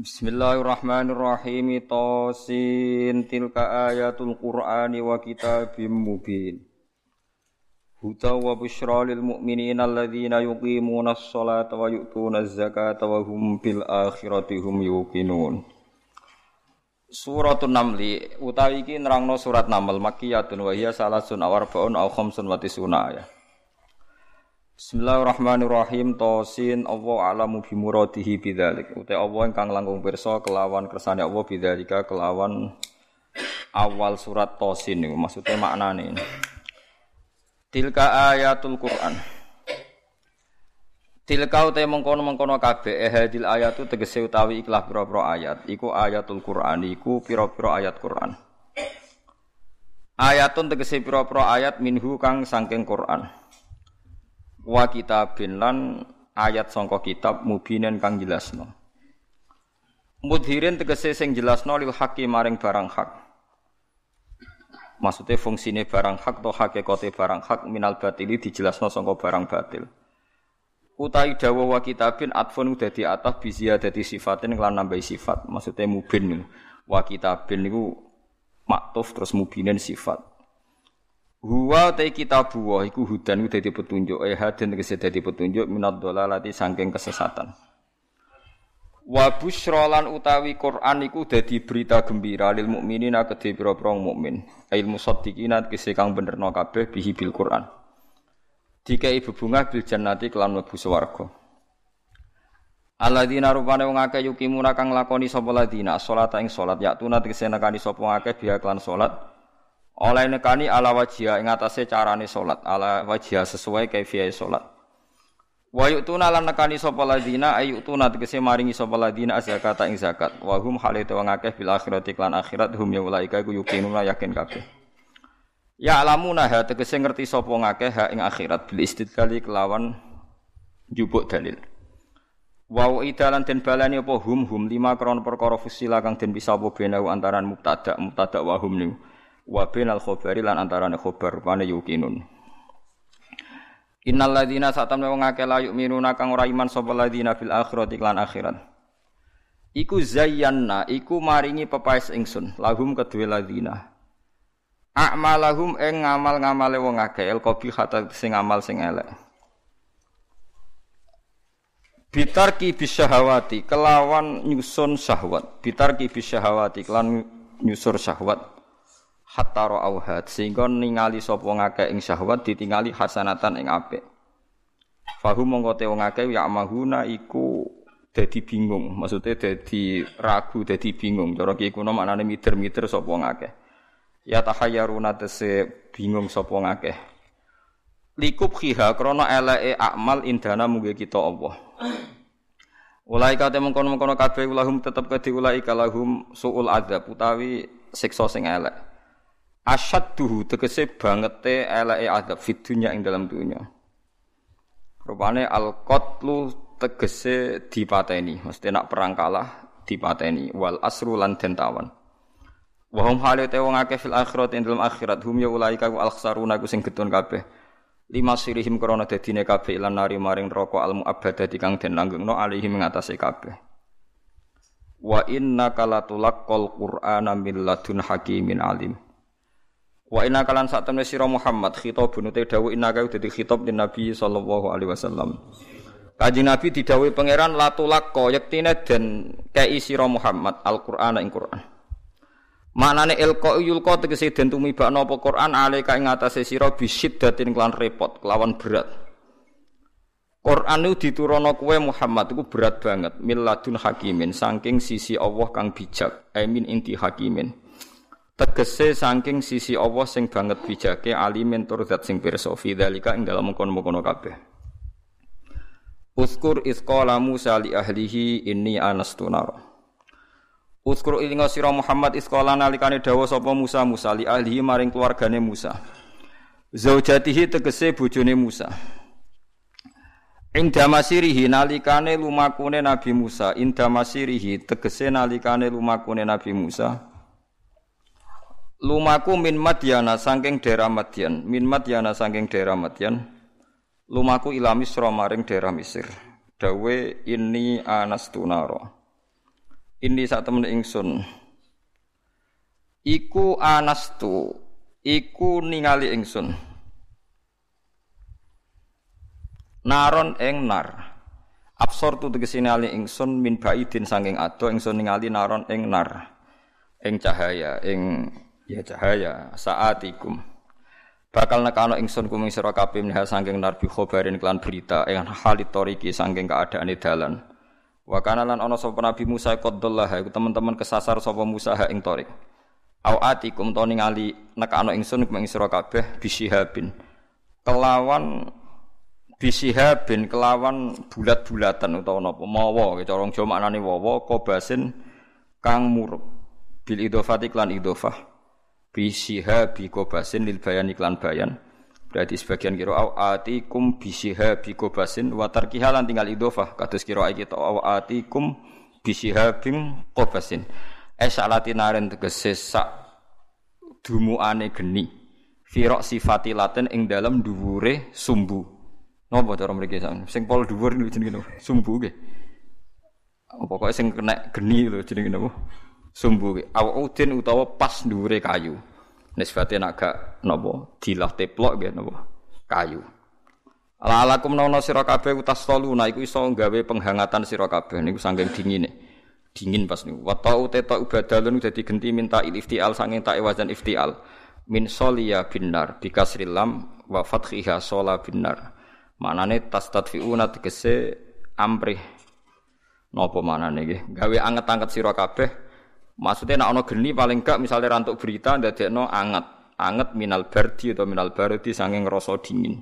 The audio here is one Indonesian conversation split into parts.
Bismillahirrahmanirrahim. Tosin tilka ayatul Qur'ani wa kitabim mubin. Huda wa bushra lil mu'minina alladhina yuqimuna as-salata wa yu'tuna az-zakata wa hum bil akhirati hum yuqinun. Suratun Namli utawi iki nerangno surat Naml makkiyatun wa hiya salasun aw arba'un aw khamsun wa tisuna ayat. Bismillahirrahmanirrahim. Tosin Allah alamu bimuradihi bidzalik. Utai Allah ingkang langkung pirsa kelawan kersane Allah bidzalika kelawan awal surat Tosin niku. Maksudnya maknane Tilka ayatul Quran. Tilka utai mengkono-mengkono kabeh ehadil ayatu tegese utawi ikhlas pira-pira ayat. Iku ayatul Quran iku pira-pira ayat Quran. Ayatun tegese pira-pira ayat minhu kang saking Quran wa kitabin lan ayat sangka kitab mubinen kang jelasno. Mudhirin tegese sing jelasno lil haqi maring barang hak. Maksudnya fungsine barang hak atau hakikate barang hak minal batili dijelasno sangka barang batil. Utai dawa wa kitabin atfun di atas bizia dadi sifatin kelan nambahi sifat. Maksudnya mubin wa kitabin niku maktuf terus mubinen sifat. Huwa ta kitabu wa iku hudan dadi petunjuk eh hadin tegese dadi petunjuk minad dolalati saking kesesatan. Wa busyra lan utawi Quran iku dadi berita gembira lil mukminin kedhe pira-pira mukmin. Ail musaddiqina tegese kang benerno kabeh bihi bil Quran. Dikai bebungah bil jannati kelan mlebu swarga. Alladzina rupane wong akeh yukimuna kang lakoni sapa ladina salat ing salat yaktuna tegese nekani sapa akeh biha kelan salat oleh nekani ala wajia ing atase carane salat, ala wajia sesuai kaifiyahe salat. Wa yu'tuna lan nekani sapa ladina ayutuna tegese maringi sapa ladina zakata ing zakat. Wa hum halite wong akeh bil akhirati lan akhirat hum ya ulaika iku yuqinuna yakin kabeh. Ya alamuna ha tegese ngerti sapa ngakeh ha ing akhirat bil istidlali kelawan jupuk dalil. Wa idalan den balani apa hum hum lima kron perkara fusila kang den bisa apa benau antaran mubtada mubtada wa hum niku wa bainal khabari lan antarane khabar rupane yukinun Innal ladzina satam wong akeh la yu'minuna kang ora iman sapa ladzina fil akhirati lan akhirat. Iku zayyanna iku maringi pepaes ingsun lahum kedue ladzina. A'malahum ing ngamal-ngamale wong akeh el qabihata sing amal sing elek. Bitarki bisyahawati kelawan nyusun syahwat. Bitarki bisyahawati kelan nyusur syahwat hatta ra'auhat sehingga ningali sapa ngakeh ing syahwat ditingali hasanatan ing apik. Fahum mongko te wong akeh ya mahuna iku dadi bingung, maksudnya dadi ragu, dadi bingung. Cara ki kuno maknane mider-mider sapa wong akeh. Ya tahayyaruna tese bingung sapa ngakeh. Likub khiha krana eleke amal indana mungge kita Allah. Ulai kate mengkono-mengkono kabeh ulahum tetep kedhi ulai kalahum suul adzab utawi siksa sing elek asyadduhu tegese bangete eleke adab fid dunya ing dalam dunya. Rupane al qatlu tegese dipateni, mesti nak perang kalah dipateni wal asru lan den tawan. Wa hum halate wong akeh fil akhirat ing dalam akhirat hum ya ulaika al khsaruna ku sing getun kabeh. Lima sirihim krana dadine kabeh lan nari maring neraka al muabbadati kang den langgengno alihim ing atase kabeh. Wa inna kalatulaqqal qur'ana min ladun hakimin alim. Wa inna kalan sak temne sira Muhammad khitabun te dawuh inna ka dadi khitab din Nabi sallallahu alaihi wasallam. Kanjeng Nabi didhawuhi pangeran latulak ko yektine den kei sira Muhammad Al-Qur'an ing Qur'an. Maknane ilqa yulqa tegese den tumibakno apa Qur'an alika ing atase sira bisiddatin kelan repot, kelawan berat. Quran itu diturono kue Muhammad itu berat banget miladun hakimin saking sisi Allah kang bijak amin inti hakimin tegese saking sisi Allah sing banget bijake alimin tur zat sing pirsa fi dzalika ing dalem kono-kono kabeh Uskur isqala Musa li ahlihi inni anastu nara. Uskur ilinga sira Muhammad isqala nalikane dawuh sapa Musa Musa li ahlihi maring keluargane Musa. Zaujatihi tegese bojone Musa. Inda masirihi nalikane lumakune Nabi Musa, inda masirihi tegese nalikane lumakune Nabi Musa. Lumaku min Madyana saking daerah Madyan, min Madyana saking daerah Madyan lumaku ila Misra maring daerah Mesir. Dawe ini anastu naro. Ini saat temen ingsun. Iku anastu, iku ningali ingsun. Naron eng nar. Absor tu tegese ningali ingsun min baidin saking ado ingsun ningali naron eng nar. Ing cahaya, ing ya cahaya. Saatikum. Bakal nekano ingsun kuming sira kabeh minha saking narbi khobarin klan berita ing halit toriki saking keadaane dalan. Wa kana lan ana sapa nabi Musa qaddallah iku teman-teman kesasar sapa Musa ha ing torik. Au atikum to ningali nekano ingsun kuming sira kabeh bisihabin kelawan bisihabin kelawan bulat-bulatan utawa napa mawa cara Jawa maknane wawa kobasin kang murub. Bil idhofati klan idhofah bisiha bi kobasin lil bayan iklan bayan. Berarti sebagian kira au atikum bisiha bi kobasin wa tarkiha lan tinggal idhofah. Kados kira iki to au atikum bisiha bin kobasin esalati naren tegese sak dumuane geni. Firok sifati laten ing dalam dhuwure sumbu. Napa cara mriki sing pol dhuwur jenenge sumbu nggih. Pokoke sing kena geni lho jenenge napa sumbu udin utawa pas dhuwure kayu nisbate nak gak napa dilah teplok nggih napa kayu Lalakum nono sira kabeh utas toluna iku iso gawe penghangatan sira kabeh niku saking dingine. Dingin pas niku. Wa ta'u teta ubadalun dadi genti minta iftial saking tak wazan iftial. Min soliya binar bikasril lam wa fathiha sola binar. Manane tastadfiuna tegese amrih. Napa manane nggih? Gawe anget-anget sira kabeh Maksudnya nak ono geni paling gak misalnya rantuk berita no anget, anget minal bardi atau minal bardi sanging rasa dingin.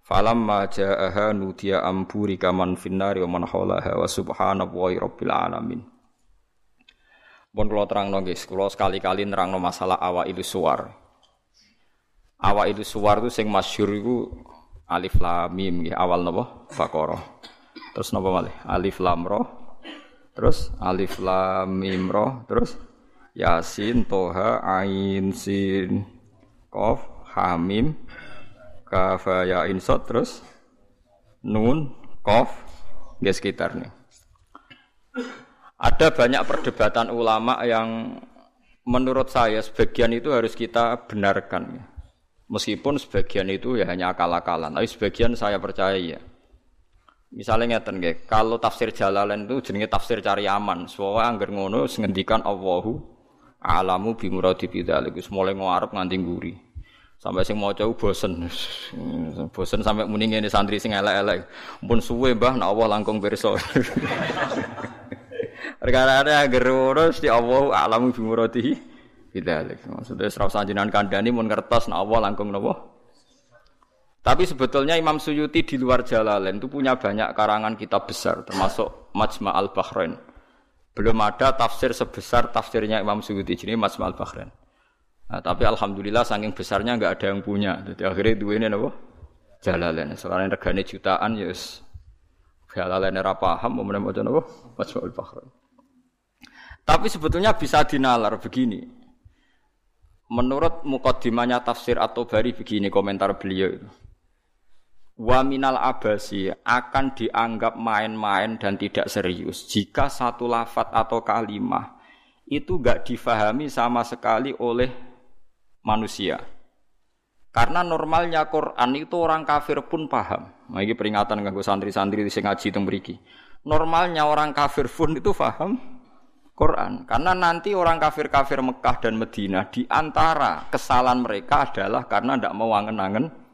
Falam ma ja'aha nudia amburi kaman finnari wa man haulaha wa subhanallahi alamin. Pun kula terangno guys, sekali-kali nerangno masalah awa itu suar. Awa itu suar itu sing masyhur iku alif lam mim awal napa? Baqarah. Terus napa malih? Alif lam ra Terus alif lam mim roh, terus Yasin, Toha, Ain, Sin, Kof, Hamim, Kaf, Ya, Insot, terus Nun, Kof, ya sekitar nih. Ada banyak perdebatan ulama yang menurut saya sebagian itu harus kita benarkan. Meskipun sebagian itu ya hanya akal-akalan, tapi sebagian saya percaya ya. Misalnya ngeten nggih, kalau tafsir Jalalain itu jenenge tafsir cari aman. Soale angger ngono ngendikan Allahu alamu bi muradi bidzalik. Wis mulai ngarep nganti nguri. Sampai sing maca bosen. Bosen sampai muni ngene santri sing elek-elek. Pun suwe Mbah nek Allah langkung pirsa. Perkara angger ngono mesti Allahu alamu bi muradi bidzalik. Maksudnya serau sanjinan kandhani mun ngertos nek Allah langkung napa? Tapi sebetulnya Imam Suyuti di luar Jalalain itu punya banyak karangan kitab besar, termasuk Majma' al-Bahrain. Belum ada tafsir sebesar tafsirnya Imam Suyuti, jadi Majma' al-Bahrain. Nah, tapi alhamdulillah saking besarnya nggak ada yang punya. Jadi akhirnya dua ini apa? Jalalain. Soalnya regane jutaan ya yes. Jalalain era paham mau menemukan apa? Majma' al-Bahrain. Tapi sebetulnya bisa dinalar begini. Menurut mukaddimahnya tafsir atau bari begini komentar beliau itu wa minal abasi akan dianggap main-main dan tidak serius jika satu lafat atau kalimah itu gak difahami sama sekali oleh manusia. Karena normalnya Quran itu orang kafir pun paham. Nah, ini peringatan kanggo santri-santri di ngaji itu mriki. Normalnya orang kafir pun itu paham Quran. Karena nanti orang kafir-kafir Mekah dan Medina di antara kesalahan mereka adalah karena tidak mau angen-angen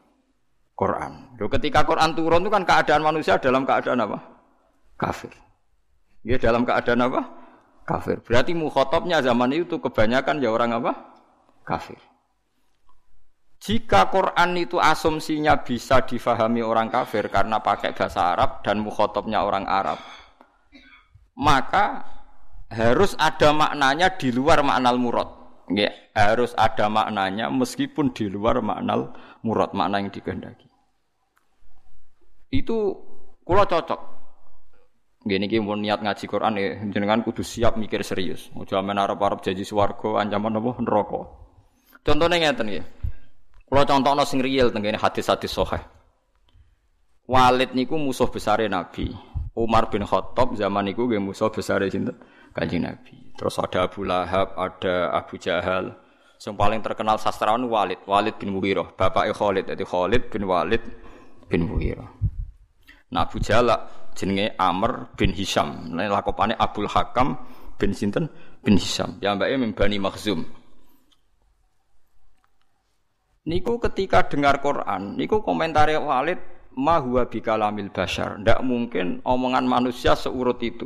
Quran. Loh, ketika Quran turun itu kan keadaan manusia dalam keadaan apa? Kafir. Ya dalam keadaan apa? Kafir. Berarti mukhotobnya zaman itu kebanyakan ya orang apa? Kafir. Jika Quran itu asumsinya bisa difahami orang kafir karena pakai bahasa Arab dan mukhotobnya orang Arab, maka harus ada maknanya di luar makna murad. Nggih, harus ada maknanya meskipun di luar makna murad, makna yang dikehendaki. Itu kula cocok. Gini niki mau niat ngaji Quran ya, jenengan kudu siap mikir serius. Mau men arep-arep janji swarga ancaman apa neraka. Contohnya ngeten nggih. Kula contohno sing real teng hadis-hadis sahih. Walid niku musuh besar Nabi. Umar bin Khattab zaman niku nggih musuh besar sinten? Kanjeng Nabi. Terus ada Abu Lahab, ada Abu Jahal. Yang paling terkenal sastrawan Walid, Walid bin Mughirah, bapaknya Khalid, jadi Khalid bin Walid bin Mughirah. Nah Abu Jahal jenenge Amr bin Hisham. Nah lakopane Abdul Hakam bin Sinten bin Hisham. Yang mbaknya membani Makhzum. Niku ketika dengar Quran, niku komentari Walid ma huwa bikalamil bashar. Ndak mungkin omongan manusia seurut itu.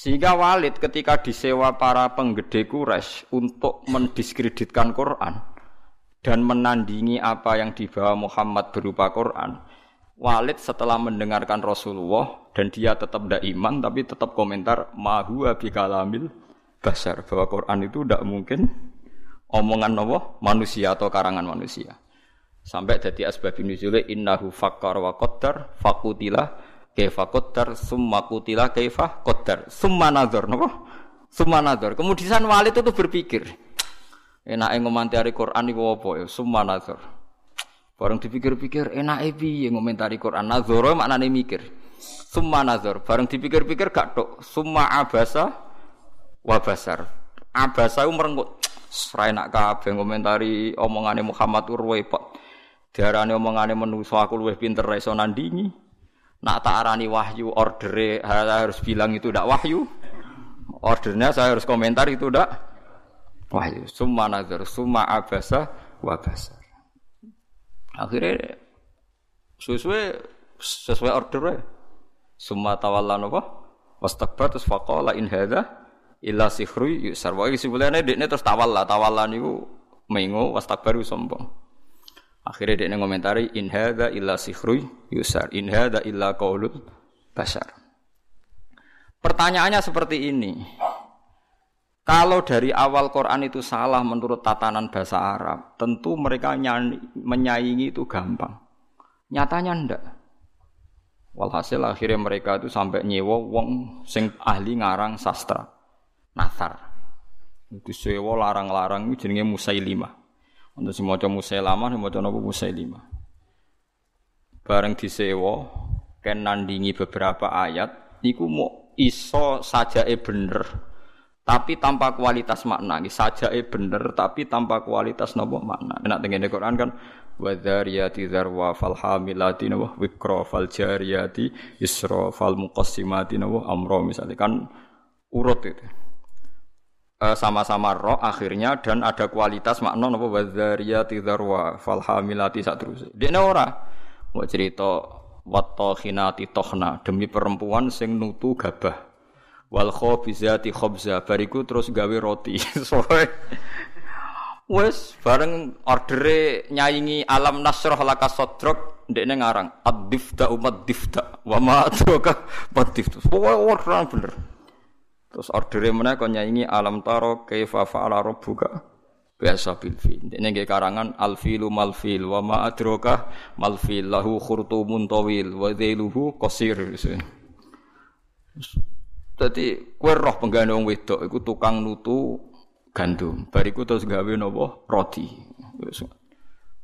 Sehingga Walid ketika disewa para penggede Quraisy untuk mendiskreditkan Quran dan menandingi apa yang dibawa Muhammad berupa Quran, Walid setelah mendengarkan Rasulullah dan dia tetap tidak iman tapi tetap komentar ma huwa bikalamil bashar bahwa Quran itu tidak mungkin omongan nopo manusia atau karangan manusia. Sampai jadi asbab nuzule innahu fakkar wa qaddar fakutila kaifa qaddar summa kutila kaifa qaddar summa nazar nopo summa nazar. Kemudian Walid itu berpikir enak ngomentari Quran iku apa ya summa nazar. Barang dipikir-pikir enak piye ngomentari Quran nazar maknane mikir. Summa nazar. Barang dipikir-pikir gak tok summa abasa wa basar. Abasa merenggut Serai nak kabeh ngomentari omongane Muhammad Urwe pak. Diarani omongane menuso aku luwih pinter ra iso nandingi. Nak tak arani wahyu ordere harus bilang itu ndak wahyu. Ordernya saya harus komentar itu ndak wahyu. Summa nazar, summa abasa wa basar. Akhirnya sesuai sesuai ordernya. Summa tawalla napa? Wastakbar terus faqala in hadza illa sihru yusar. Wa sebelane dekne terus tawalla, tawalla niku mengo wastakbaru sombong. Akhirnya dia ngomentari in hadza illa sihru yusar. In hadza illa qaulul basar. Pertanyaannya seperti ini. Kalau dari awal Quran itu salah menurut tatanan bahasa Arab, tentu mereka menyaingi itu gampang. Nyatanya ndak. Walhasil akhirnya mereka itu sampai nyewa wong sing ahli ngarang sastra. Nasar. Itu sewa larang-larang jenenge Musailimah. Untuk si maca Musailamah, maca napa Musailimah. Bareng disewa ken nandingi beberapa ayat niku mau iso e bener tapi tanpa kualitas makna. Saja e bener tapi tanpa kualitas nopo makna. Enak tengene Quran kan wadzariyati dzarwa fal hamilati nawa wikra fal jariyati isra fal muqassimati nawa amro misalnya. Kan urut itu sama-sama roh akhirnya dan ada kualitas makna napa wadzariyati dzarwa fal hamilati sak terus. Dekne ora mau cerita wattokhinati tohna demi perempuan sing nutu gabah. Wal khabizati khabza bariku terus gawe roti. Soe Wes bareng ordere nyaingi alam nasroh laka sodrok ndekne ngarang ad-difta umat difta wa ma adraka mad difta. Pokoke ora bener. Terus ordernya mana kau nyanyi alam taro kaifa fa'ala rabbuka biasa bil fil. Ini nggih karangan al filu mal fil wa ma adraka mal fil lahu khurtumun tawil wa dhailuhu qasir. Dadi kowe roh penggane wong wedok iku tukang nutu gandum. Bariku terus gawe napa roti.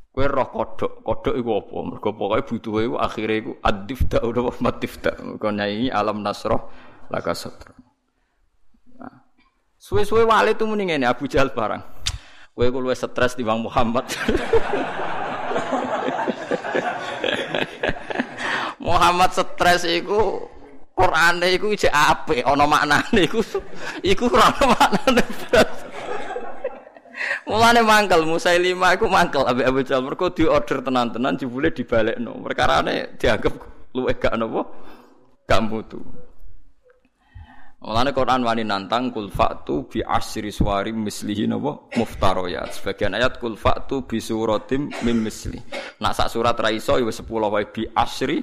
Kowe roh kodok, kodok iku apa? Mergo pokoke butuhe iku akhire iku adifta utawa matifta. Kau nyanyi alam nasroh laka satra. Suwe-suwe wali itu mending ini Abu Jahal barang. Kowe ku luwih stres di Muhammad. Muhammad stres iku Qur'ane iku ijek apik, ana maknane iku iku ora ana maknane. Mulane mangkel Musailimah iku mangkel ambek Abu Jahal mergo diorder tenan-tenan jebule dibalekno. Perkarane dianggap luwih gak napa? Gak mutu. Mulane Quran wani nantang kul fa'tu bi asri suwari mislihi napa muftaroyat. Sebagian ayat kul fa'tu bi suratim mim misli. Nak sak surat ra iso ya 10 wae bi asri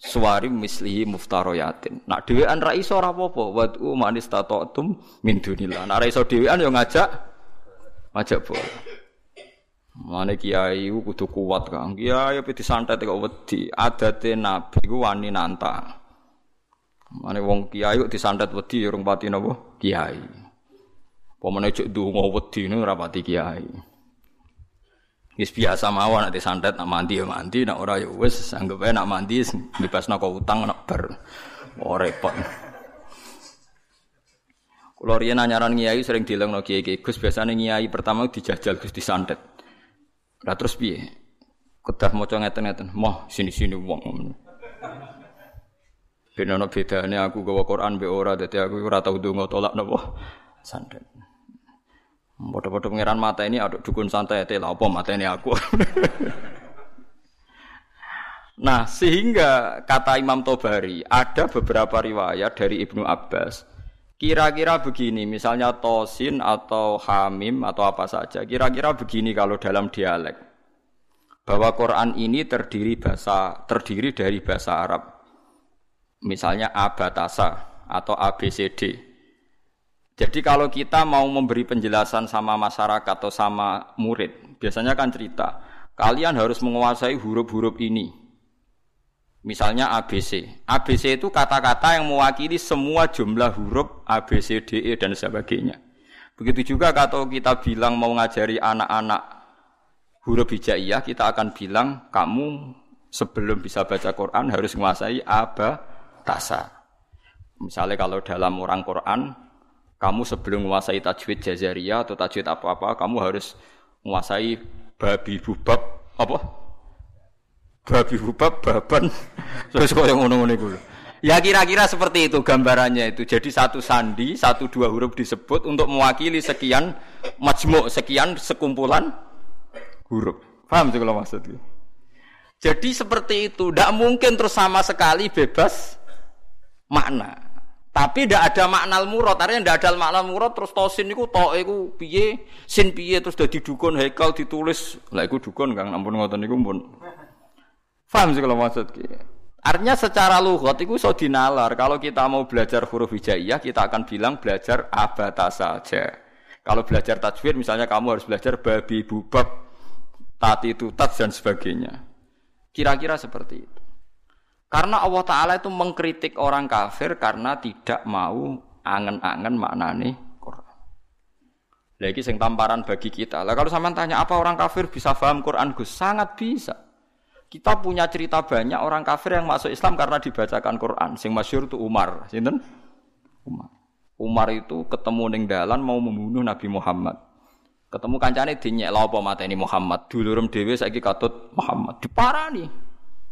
suwari mislihi muftaroyatin. Nak dhewean ra iso ora apa-apa. Wad'u man istata'tum min dunillah. Nak ra iso dhewean ya ngajak ngajak boleh. Mane kiai ku kudu kuat Kang. Kiai pe disantet kok wedi. Adate nabi ku wani nantang. Mane wong kiai kok disantet wedi urung pati napa? Kiai. Pemene cek ndonga wedi ne ora pati kiai. Wis biasa mawon nek disantet nak mandi ya mandi, nak ora ya wis anggap ae nak mandi bebasno kok utang nak ber. Oh repot. Kulo riyen anyaran kiai sering dilengno kiai Gus biasane kiai pertama dijajal Gus disantet. Lah terus piye? Kedah maca ngeten-ngeten, "Moh, sini-sini wong." Ben ana bedane aku gawa Quran be ora dadi aku ora tau ndonga tolak napa santet. Bodoh-bodoh pangeran mata ini aduk dukun santai teh apa mata ini aku. nah, sehingga kata Imam Tobari ada beberapa riwayat dari Ibnu Abbas. Kira-kira begini, misalnya tosin atau hamim atau apa saja. Kira-kira begini kalau dalam dialek. Bahwa Quran ini terdiri bahasa terdiri dari bahasa Arab misalnya abatasa atau ABCD. Jadi kalau kita mau memberi penjelasan sama masyarakat atau sama murid, biasanya kan cerita, kalian harus menguasai huruf-huruf ini. Misalnya ABC. ABC itu kata-kata yang mewakili semua jumlah huruf A, B, C, D, E, dan sebagainya. Begitu juga kalau kita bilang mau ngajari anak-anak huruf hijaiyah, kita akan bilang kamu sebelum bisa baca Quran harus menguasai A, B, tasa. Misalnya kalau dalam orang Quran, kamu sebelum menguasai tajwid jazariyah atau tajwid apa-apa, kamu harus menguasai babi bubab apa? Babi bubab baban. Terus kok yang ngono-ngono itu. Ya kira-kira seperti itu gambarannya itu. Jadi satu sandi, satu dua huruf disebut untuk mewakili sekian majmuk, sekian sekumpulan huruf. Paham sih kalau maksudnya? Jadi seperti itu, tidak mungkin terus sama sekali bebas makna. Tapi tidak ada makna murad, artinya tidak ada makna murad terus tosin itu to iku piye, sin piye terus dadi dukun hekal ditulis. Lah iku dukun Kang ampun ngoten niku pun. Paham sih kalau maksud. Artinya secara lughat itu so dinalar. Kalau kita mau belajar huruf hijaiyah, kita akan bilang belajar abata saja. Kalau belajar tajwid misalnya kamu harus belajar babi bubab, tati tutat dan sebagainya. Kira-kira seperti itu. Karena Allah Ta'ala itu mengkritik orang kafir karena tidak mau angen-angen maknane Quran. Lagi sing tamparan bagi kita. Lah kalau sama tanya apa orang kafir bisa paham Quran Gus? Sangat bisa. Kita punya cerita banyak orang kafir yang masuk Islam karena dibacakan Quran. Sing masyur itu Umar. Sinten? Umar. Umar itu ketemu ning dalan mau membunuh Nabi Muhammad. Ketemu kancane dinyek lha apa mateni Muhammad. Dulurem dhewe saiki katut Muhammad. Diparani.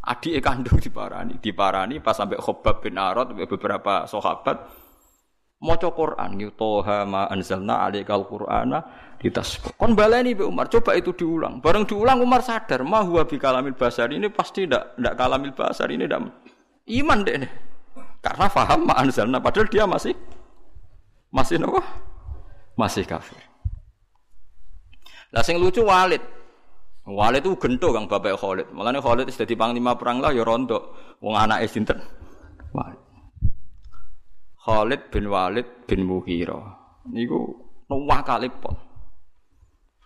Adik kandung diparani, diparani pas sampai Khobab bin Arad beberapa sahabat maca Quran yutoha ma anzalna alaikal qur'ana ditas. Kon baleni be Umar, coba itu diulang. Bareng diulang Umar sadar, ma huwa kalamil basar ini pasti ndak ndak kalamil basar ini ndak iman deh nih. Karena faham ma anzalna padahal dia masih masih nopo? Masih kafir. Lah sing lucu Walid, Walid itu gento kang bapak Khalid. Mulane Khalid wis dadi panglima perang lah ya rondo. Wong anake sinten? Walid. Khalid bin Walid bin Mughirah. Niku nuwakale pol.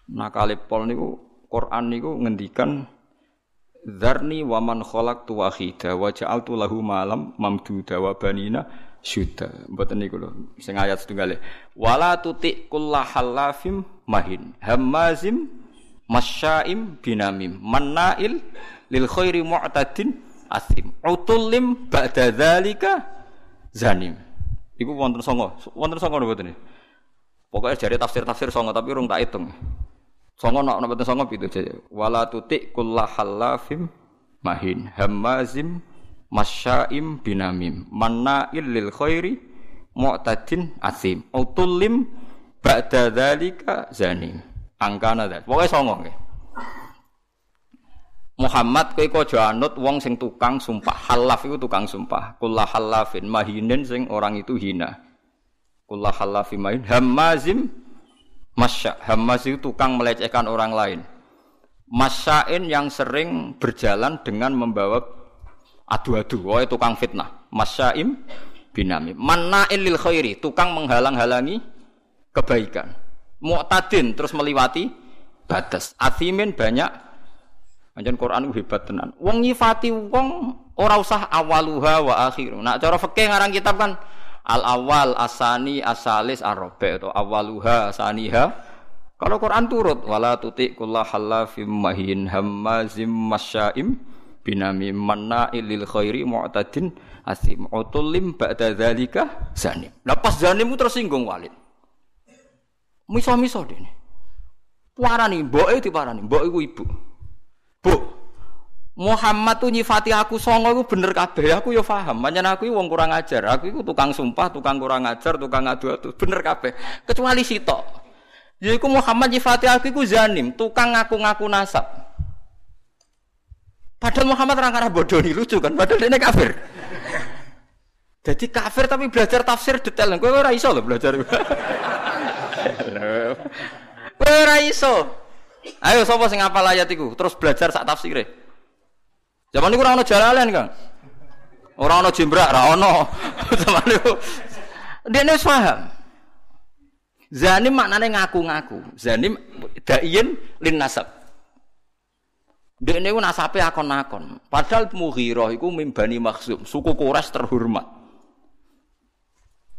Nakale pol niku Quran niku ngendikan Zarni wa man khalaqtu wahida wa ja'altu lahu malam mamduda wa banina syuda. Mboten niku lho sing ayat setunggal. Wala tuti kullahallafim mahin hamazim masyaim binamim. Mannail lil khairi mu'tadin asim. Utullim ba'da dzalika zanim. Iku wonten songo. Wonten songo niku mboten pokoknya jari tafsir-tafsir songo tapi urung tak hitung. Songo nok mboten songo pitu wala tuti kullahallafim mahin. Hamazim masyaim binamim. Mannail lil khairi mu'tadin asim. Utullim ba'da dzalika zanim angkana dat. Pokoke songo nggih. Muhammad kowe aja anut wong sing tukang sumpah. Halaf iku tukang sumpah. Kullah halafin mahinin sing orang itu hina. Kullah halafi main hamazim masya. Hamaz itu tukang melecehkan orang lain. Masyain yang sering berjalan dengan membawa adu-adu. Oh, tukang fitnah. Masyaim binami. Manna'in lil khairi, tukang menghalang-halangi kebaikan. Mu'tadin terus melewati batas. Athimin banyak Anjen Quran hebat tenan. Wong nyifati wong ora usah awaluha wa akhiru. Nak cara fikih ngarang kitab kan al awal asani asalis arabe atau awaluha asaniha kalau Quran turut wala tuti kullah halafim mahin hammazim masyaim binami manna ilil khairi mu'tadin asim utulim ba'da dzalika zanim. Lah pas zanim tersinggung Walid. Miso-miso dene. Parani mboke diparani, mbok iku ibu. Bu, Muhammad tuh nyifati aku songo itu bener kabeh. Aku yo paham. Pancen aku wong kurang ajar. Aku itu tukang sumpah, tukang kurang ajar, tukang adu-adu. Bener kabeh. Kecuali sitok. Yaiku Muhammad nyifati aku iku zanim, tukang ngaku-ngaku nasab. Padahal Muhammad orang arah bodoh nih lucu kan, padahal dia kafir. Jadi kafir tapi belajar tafsir detail. Gue ora iso loh belajar. Ora iso. Ayo sapa sing ngapal ayat iku, terus belajar sak tafsire. Zaman ini kurang ono jalalan kan. Orang ono jimbrak, ra ono. Zaman itu dia nih paham. Zanim maknanya ngaku-ngaku. Zanim daien lin nasab. Dia ini nasabe akon-akon. Padahal Mughirah itu mimbani maksum. Suku Quraisy terhormat.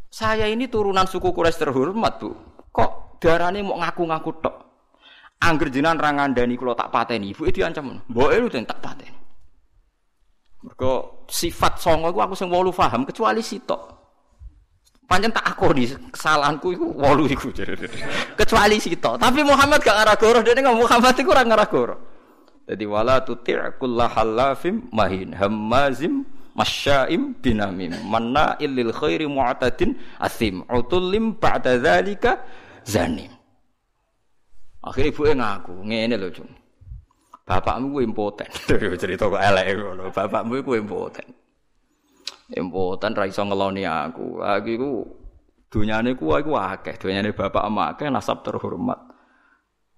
Saya ini turunan suku Quraisy terhormat, Bu. Kok darahnya mau ngaku-ngaku tok? Angger jinan rangandani kalau tak pateni, ibu itu diancam. Mbok itu tak pateni. Mergo sifat songo iku aku sing wolu paham kecuali sitok. Panjen tak akoni kesalahanku iku wolu iku. kecuali sitok. Tapi Muhammad gak ngarah goro, dene ngomong Muhammad iku ora ngarah goro. Jadi wala tuti' halafim mahin hammazim masyaim binamim manna illil khairi mu'tadin asim utullim ba'da dzalika zanim. Akhirnya ibu ngaku, ngene lho, Cung. Bapakmu ku impoten. Cerita kok elek ngono. Bapakmu ku impoten. Impoten ra iso ngeloni aku. Aku iku dunyane ku aku akeh, dunyane bapak ama akeh nasab terhormat.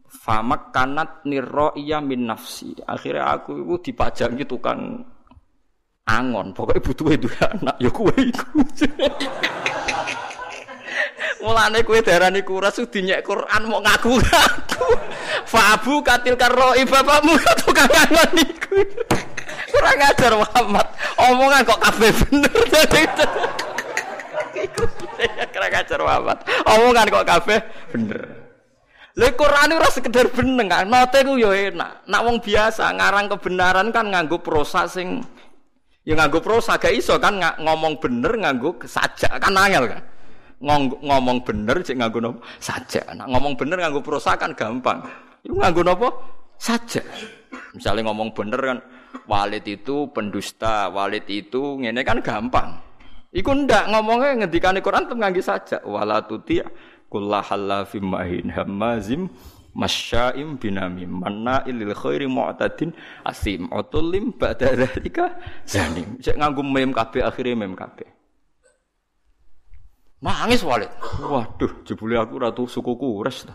Famak kanat nirro iya min nafsi. Akhirnya aku iku dipajangi tukang angon. Pokoknya butuh itu anak. Ya kue iku. Mulane kowe darani kuras dinyek Quran mau ngaku-ngaku. Fabu katil karoi bapakmu tukang kangen niku. Kurang ajar Muhammad. Omongan kok kabeh bener dadi. Kurang ajar Muhammad. Omongan kok kabeh bener. Lha Quran ora sekedar bener kan, note ku yo enak. Nak wong biasa ngarang kebenaran kan nganggo prosa sing ya nganggo prosa gak iso kan ngomong bener nganggo sajak kan angel kan ngomong bener cek nganggo nopo saja. Nah, ngomong bener nganggo prosa kan gampang. Itu nganggo nopo saja. Misalnya ngomong bener kan walid itu pendusta, walid itu ngene kan gampang. Iku ndak ngomongnya ngendikane Quran tuh nganggo saja. Wala tuti kullahalafim mahin hamazim masyaim binamim manna ilil khairi mu'tadin asim utulim ba'da dzalika zanim cek nganggo mem kabeh akhire mem kabeh Nangis Walid. Waduh, jebule aku ratu suku Kures ta.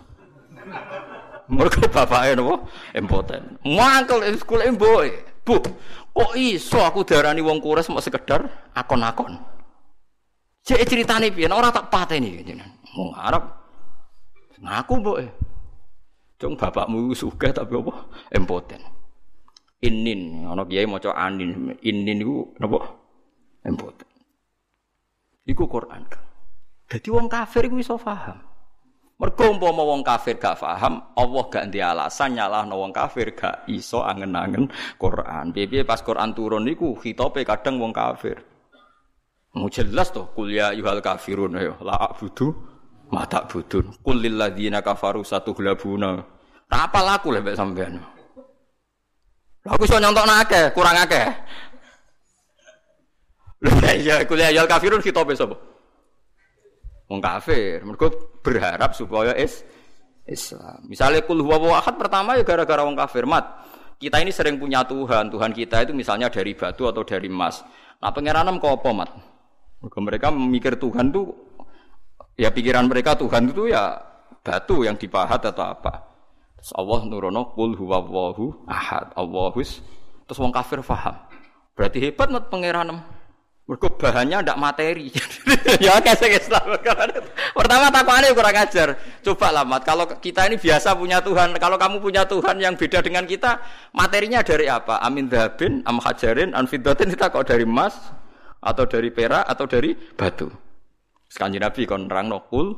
Mergo bapake napa? Impoten. Mangkel sekolah mboke. Bu, kok iso aku darani wong Kures mau sekedar akon-akon. Cek ceritane piye? Ora tak pateni jenengan. Wong Arab ngaku mboke. Cung bapakmu sugih tapi apa? Impoten. Inin, ana kiai maca anin. Inin iku napa? Impoten. Iku Quran kan. Jadi wong kafir iku iso paham. Mergo umpama wong kafir gak paham, Allah gak ndek alasan nyalahno wong kafir gak iso angen-angen Quran. Piye pas Quran turun niku khitope kadang wong kafir. Mau jelas toh kuliah yuhal kafirun ayo la abudu ma budun. Qul lil ladzina kafaru satuhlabuna. Apa laku lek sampean. Lah aku iso nyontokno akeh, kurang akeh. Lah iya kuliah yuhal kafirun khitope sapa? Wong kafir. Mereka berharap supaya is Islam. Misalnya kul huwa pertama ya gara-gara wong kafir mat. Kita ini sering punya Tuhan. Tuhan kita itu misalnya dari batu atau dari emas. Nah, pengiranan kok apa mat? Mereka, mereka memikir Tuhan tuh ya pikiran mereka Tuhan itu ya batu yang dipahat atau apa. Terus Allah nurono kul huwallahu ahad. Allahus terus wong kafir faham. Berarti hebat mat pangeran. Mergo bahannya ndak materi. ya kasih Islam. Pertama takwane kurang ajar. Coba lah mat, kalau kita ini biasa punya Tuhan, kalau kamu punya Tuhan yang beda dengan kita, materinya dari apa? Amin dhabin, am hajarin, kita kok dari emas atau dari perak atau dari batu. Sekanji Nabi kon nerang nokul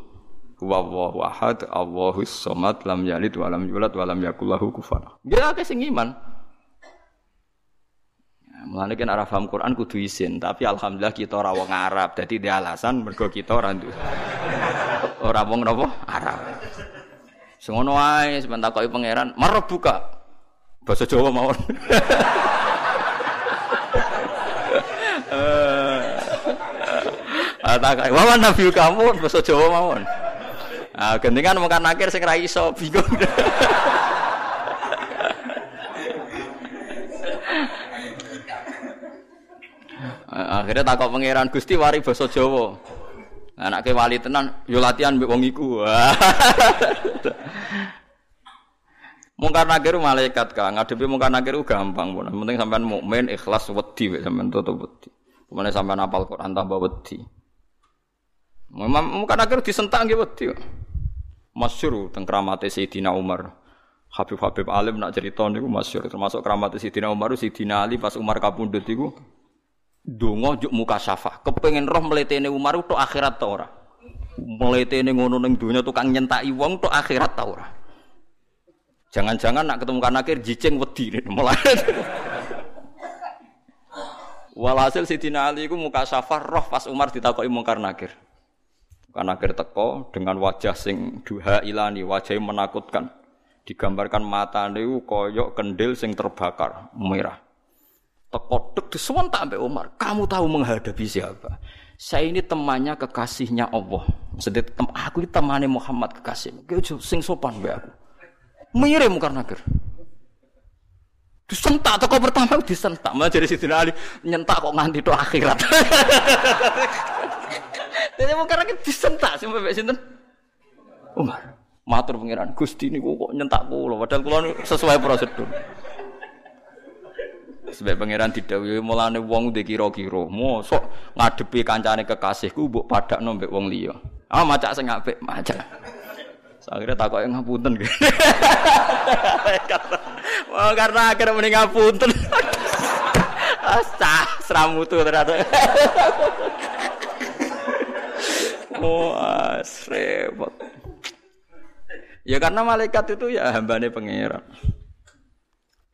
huwallahu ahad, Allahus somad, lam yalid wa lam yulad wa lam yakul lahu kufuwan. Dia akeh sing iman. Mulane kan arah paham Quran kudu isin, tapi alhamdulillah kita ora wong Arab. Dadi dia alasan mergo kita ora ora wong napa? Arab. Sengono wae sampeyan takoki pangeran, "Marab buka." Bahasa Jawa mawon. Ah tak wawan nabi kamu bahasa Jawa mawon. Ah mungkin akhir sing ra iso bingung. Akhirnya takut pangeran Gusti wari basa Jawa. Anake wali tenan yo latihan mbek wong. Mungkar nakir malaikat ka, ngadepi mungkar nakir gampang pun. Penting sampean mukmin ikhlas wedi sampean tutup wedi. Ke mana sampean apal Quran tambah wedi. Memang mungkar nakir disentak nggih wedi. Masyhur teng kramate Sayyidina Umar. Habib Habib Alim nak cerita niku masyhur termasuk kramate Sayyidina Umar Sayyidina Ali pas Umar kapundhut iku Donga juk muka syafa. Kepengen roh mletene Umar tok akhirat ta ora? Mletene ngono ning donya tukang nyentaki wong tok akhirat ta ora? Jangan-jangan nak ketemu kan akhir jicing wedi mulai. Walhasil Sidina Ali ku muka syafa roh pas Umar ditakoki mungkar nakir. Mungkar nakir teko dengan wajah sing duha ilani, wajahnya menakutkan. Digambarkan mata niku koyok kendil sing terbakar, merah teko tek tak sampai Umar. Kamu tahu menghadapi siapa? Saya ini temannya kekasihnya Allah. Maksudnya aku ini temannya Muhammad kekasih. Kau sing sopan be aku. Mengirim karena ger. Disentak toko pertama disentak. Malah jadi Sidin Ali nyentak kok nganti to akhirat. Jadi mau karena disentak sampai mbek sinten? Umar. Matur pengiran Gusti niku kok nyentak kula padahal kula sesuai prosedur. Sebab pangeran didhawuhi mulane wong ndek kira-kira, mosok ngadepi kancane kekasihku mbok padakno mbek wong liya. Ah macak sing apik, macak. Akhirnya takok yang ngapunten. Wah karena akhirnya mending ngapunten. Asa seramu tuh ternyata. Oh, repot. Ya karena malaikat itu ya hambane pangeran.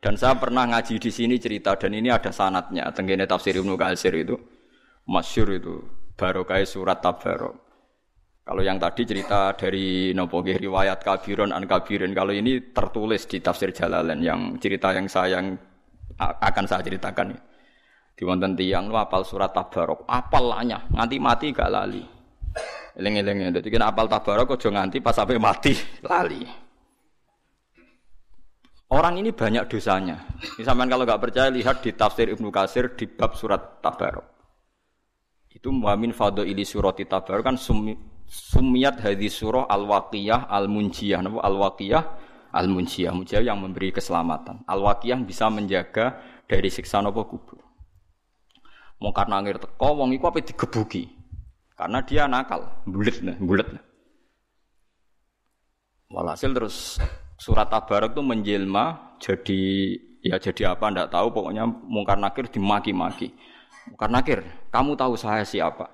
Dan saya pernah ngaji di sini cerita dan ini ada sanatnya. Tenggine tafsir Ibnu Katsir itu masyur itu barokah surat Tabarok. Kalau yang tadi cerita dari nopo riwayat kabiron an kabirin. Kalau ini tertulis di tafsir Jalalain yang cerita yang saya yang akan saya ceritakan. Di wonten tiyang lu apal surat Tabarok, apal lanya, nganti mati gak lali. Eling-eling Jadi kena apal Tabarok aja nganti pas sampai mati lali. Orang ini banyak dosanya. Ini sampean kalau nggak percaya lihat di tafsir Ibnu Katsir di bab surat Tabarok. Itu muamin fado ili surat Tabarok kan sumi, sumiat hadis surah al-waqiyah al-munjiyah. Al-waqiyah al-munjiyah. Munjiyah yang memberi keselamatan. Al-waqiyah bisa menjaga dari siksa nopo kubur. Mau karena ngir teko, wong iku apa digebuki. Karena dia nakal, bulet nah, bulet. Walhasil terus surat Tabarak itu menjelma jadi ya jadi apa ndak tahu pokoknya mungkar nakir dimaki-maki. Mungkar nakir, kamu tahu saya siapa?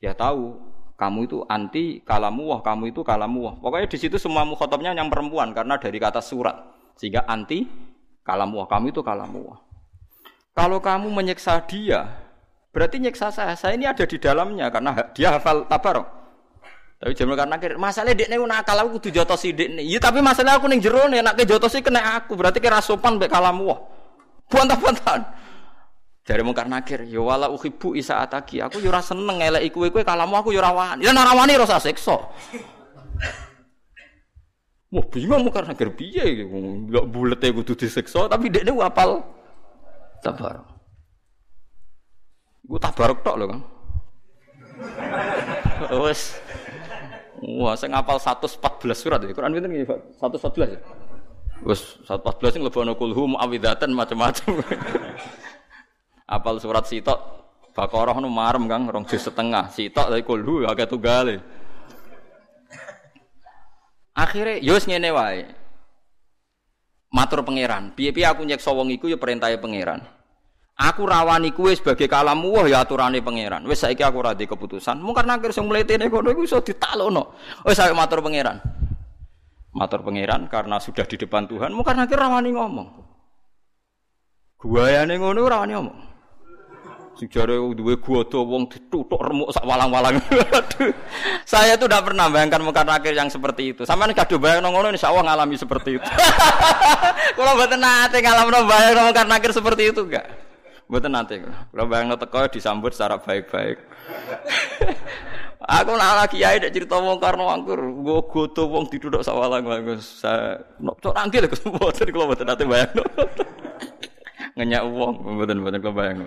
Ya tahu, kamu itu anti kalamu wah, kamu itu kalamu wah. Pokoknya di situ semua mukhotobnya yang perempuan karena dari kata surat. Sehingga anti kalamu wah, kamu itu kalamu wah. Kalau kamu menyiksa dia, berarti nyiksa saya. Saya ini ada di dalamnya karena dia hafal tabarok. Tapi jaman karena akhir masalah dekne nakal aku kudu jotosi dekne. Iya tapi masalah aku ning jero nek nek jotosi kena aku berarti kira sopan mbek kalamu wah. Buantah-buantahan. Jare mungkar nakir, ya wala uhibbu isa ataki. Aku yo ora seneng eleki kowe kowe kalamu aku yo ora wani. Ya wani rasa siksa. Wah bingung mungkar nakir piye Enggak bulete kudu disiksa tapi dekne apal tabarok. Gue tabarok tok lho, Kang. Wes Wah, saya ngapal 114 surat ya. Quran pinten nggih, Pak? 114 ya. Wes 114 sing lebono kulhu muawidatan macam-macam. Apal surat sitok Baqarah nu marem Kang, rong juz setengah. Sitok dari kulhu agak tunggale. Akhirnya yo ya ngene wae. Matur pangeran, piye-piye aku nyekso wong iku ya perintahe pangeran. Aku rawani kuwe sebagai kalamu wah ya aturane pangeran. Wis saiki aku ora keputusan. Mung karena akhir sing mletene kono iku iso ditaklono. Wis saya matur pangeran. Matur pangeran karena sudah di depan Tuhan, mung karena akhir rawani ngomong. Guayane ngono rawani ngomong. Sing jare duwe godo wong ditutuk remuk sak walang-walang. Saya tuh tidak pernah bayangkan muka nakir yang seperti itu. Nih kado bayang ngono insyaallah ngalami seperti itu. Kalau mboten nate ngalamno bayang muka nakir seperti itu enggak. Mboten nate. Kalau bayang teko disambut secara baik-baik. Aku nak lagi kiai nek cerita wong karno angkur, nggo godo wong ditutuk sak walang-walang. Saya cok nangkil kok mboten kula mboten nate bayang ngenyak uang, mboten mboten kula bayang.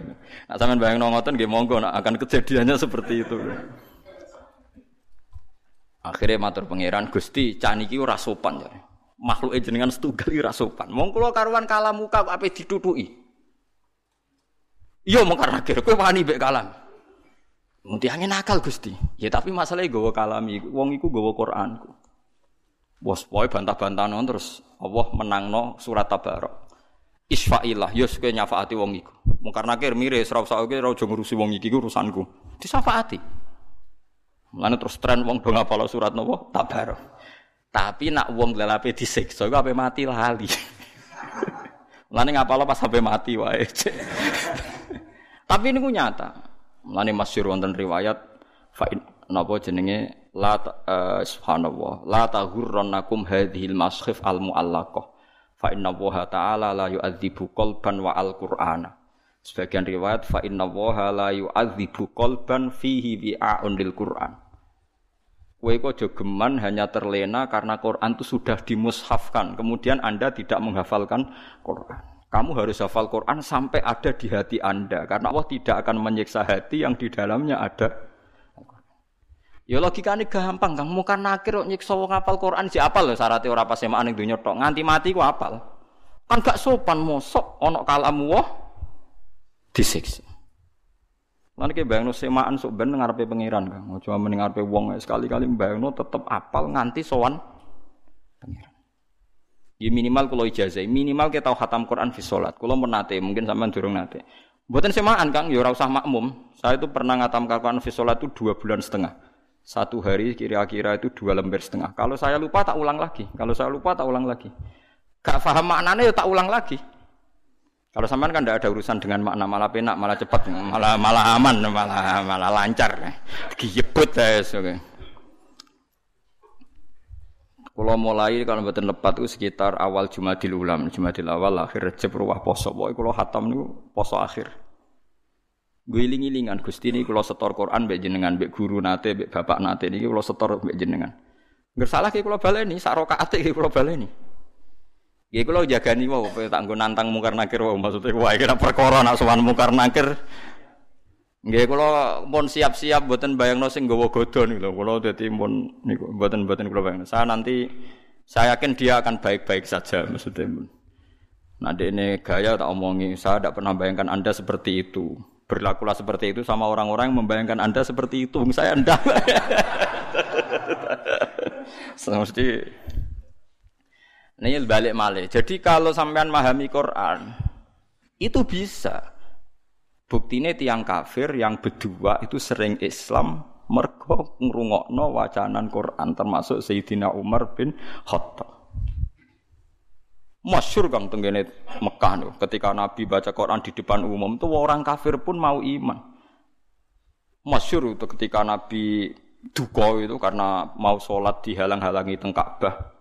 Nak sampean bayang ngoten nggih monggo nak akan kejadiannya seperti itu. Akhirnya matur pangeran Gusti caniki ora sopan ya. Makhluk jenengan setunggal ora sopan. Mong kula karuan kalam muka ape ditutuki. Iya mong karena kira kowe wani mbek kalam. Angin nakal Gusti. Ya tapi masalahnya gawa kalami, wong iku Quranku. Bos poe bantah-bantahan terus Allah menangno surat Tabarok. Isfa'illah, yo kowe nyafaati wong iku. Mung karena kir mire ora usah kowe ora aja ngurusi wong iki urusanku. Disafaati. Mulane terus tren wong do ngapal surat napa? Tabarok. Tapi nak wong lelape disiksa iku ape mati lali. Mulane ngapal pas sampai mati wae. Tapi ini nyata. Mulane masyhur wonten riwayat fa napa jenenge la uh, subhanallah la tahurrannakum hadhil maskhif al muallaqah fa inna waha ta'ala la yu'adzibu qalban wa al-qur'ana sebagian riwayat fa inna waha la yu'adzibu qalban fihi bi'a'un lil qur'an Kowe kok jogeman hanya terlena karena Quran itu sudah dimushafkan. Kemudian Anda tidak menghafalkan Quran. Kamu harus hafal Quran sampai ada di hati Anda. Karena Allah tidak akan menyiksa hati yang di dalamnya ada Ya logikane gampang, Kang. Muka nakir kok nyiksa wong apal Quran si apal lho syaratnya ora pas semaan ning donya tok. Nganti mati ku apal. Kan gak sopan mosok ana kalamu wah disiksa. Lan iki bayangno semaan sok ben ngarepe pangeran, Kang. Aja mending ngarepe wong sekali-kali bayangno tetep apal nganti sowan pangeran. Ya minimal kalau ijazah, minimal kita tahu khatam Quran fi salat. Kalau menate, mungkin sampean durung nate. Buatan semaan Kang, ya usah makmum. Saya itu pernah ngatam Quran fi salat itu dua bulan setengah. Satu hari kira-kira itu dua lembar setengah. Kalau saya lupa tak ulang lagi. Kalau saya lupa tak ulang lagi. Gak paham maknanya ya tak ulang lagi. Kalau sampean kan tidak ada urusan dengan makna malah penak, malah cepat, malah malah aman, malah malah lancar. Giyebut ya, oke. Kalau mulai kalau betul lepat itu sekitar awal Jumadil Ulam, Jumadil awal akhir Recep ruwah poso. Pokoknya kalau hatam itu poso akhir. Guling-gilingan Gusti ini kalau setor Quran mbek jenengan mbek guru nate mbek bapak nate niki kalau setor mbek jenengan. Enggak salah ki kula baleni sak rakaate ki kula baleni. Nggih kula jagani wae tak nantang mungkar nakir maksudnya wae kena perkara nak sowan mungkar nakir. Nggih kula pun siap-siap mboten bayangno sing nggawa godon lho kula dadi pun niku mboten-mboten kula bayangno. Saya nanti saya yakin dia akan baik-baik saja maksudnya. Nah, ini gaya tak omongi, saya tidak pernah bayangkan Anda seperti itu. Berlakulah seperti itu sama orang-orang yang membayangkan Anda seperti itu. Saya Anda. Mesti ini balik malih. Jadi kalau sampean memahami Quran, itu bisa. Buktinya tiang kafir yang berdua itu sering Islam mergo ngrungokno wacanan Quran termasuk Sayyidina Umar bin Khattab. Masyur kang tenggene Mekah nih, ketika Nabi baca Quran di depan umum tuh orang kafir pun mau iman. Masyur itu ketika Nabi duka itu karena mau sholat dihalang-halangi teng Ka'bah.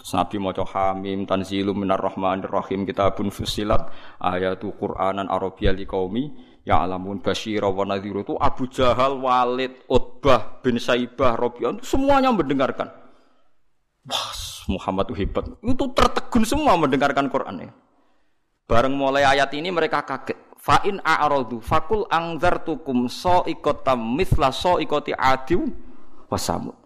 Terus Nabi maca Hamim tanzilum minar rahmanir rahim kitabun fusilat ayatu Qur'anan Arabiyya liqaumi ya alamun basyira wa nadhiru itu Abu Jahal, Walid, Utbah bin Saibah, Rabi'ah semuanya mendengarkan. Wah, Muhammad itu hebat. Itu tertegun semua mendengarkan Quran ya. Bareng mulai ayat ini mereka kaget. Fa'in a'radu fakul angzartukum so ikotam mithla so ikoti adiu wasamud.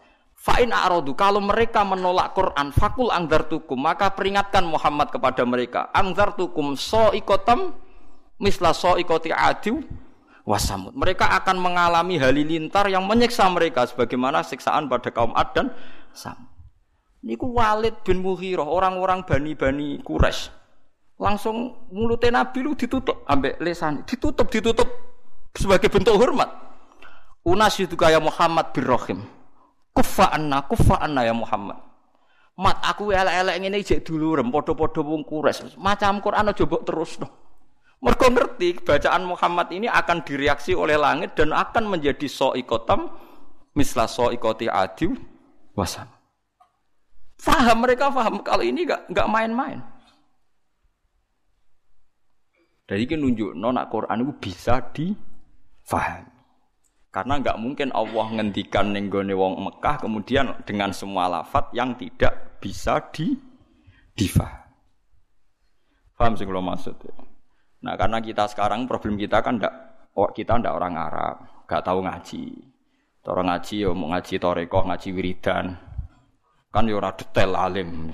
Fa'in arodu kalau mereka menolak Quran fakul tukum maka peringatkan Muhammad kepada mereka tukum so ikotam misla so ikoti adiu wasamud. Mereka akan mengalami halilintar yang menyiksa mereka sebagaimana siksaan pada kaum Ad dan Sam. Niku Walid bin Mughirah, orang-orang bani-bani Quraisy. Langsung mulutnya Nabi lu ditutup ambek lesan, ditutup ditutup sebagai bentuk hormat. Unas itu kaya Muhammad bin Rahim. Kufa anna, kufa anna ya Muhammad. Mat aku elek-elek ngene jek dulu rem padha-padha wong Quraisy. Macam Quran aja mbok terus no. Mereka ngerti bacaan Muhammad ini akan direaksi oleh langit dan akan menjadi soikotam misla soikoti adiu wasam. Faham mereka faham kalau ini gak nggak main-main. Jadi ini nunjuk nona Quran itu bisa difahami. Karena nggak mungkin Allah ngendikan nenggone wong Mekah kemudian dengan semua lafat yang tidak bisa di difahami. Paham sih kalau maksud? Nah karena kita sekarang problem kita kan ndak kita ndak orang Arab, gak tahu ngaji. Orang ngaji ya mau ngaji toreko, ngaji wiridan. Kan ya ora detail alim.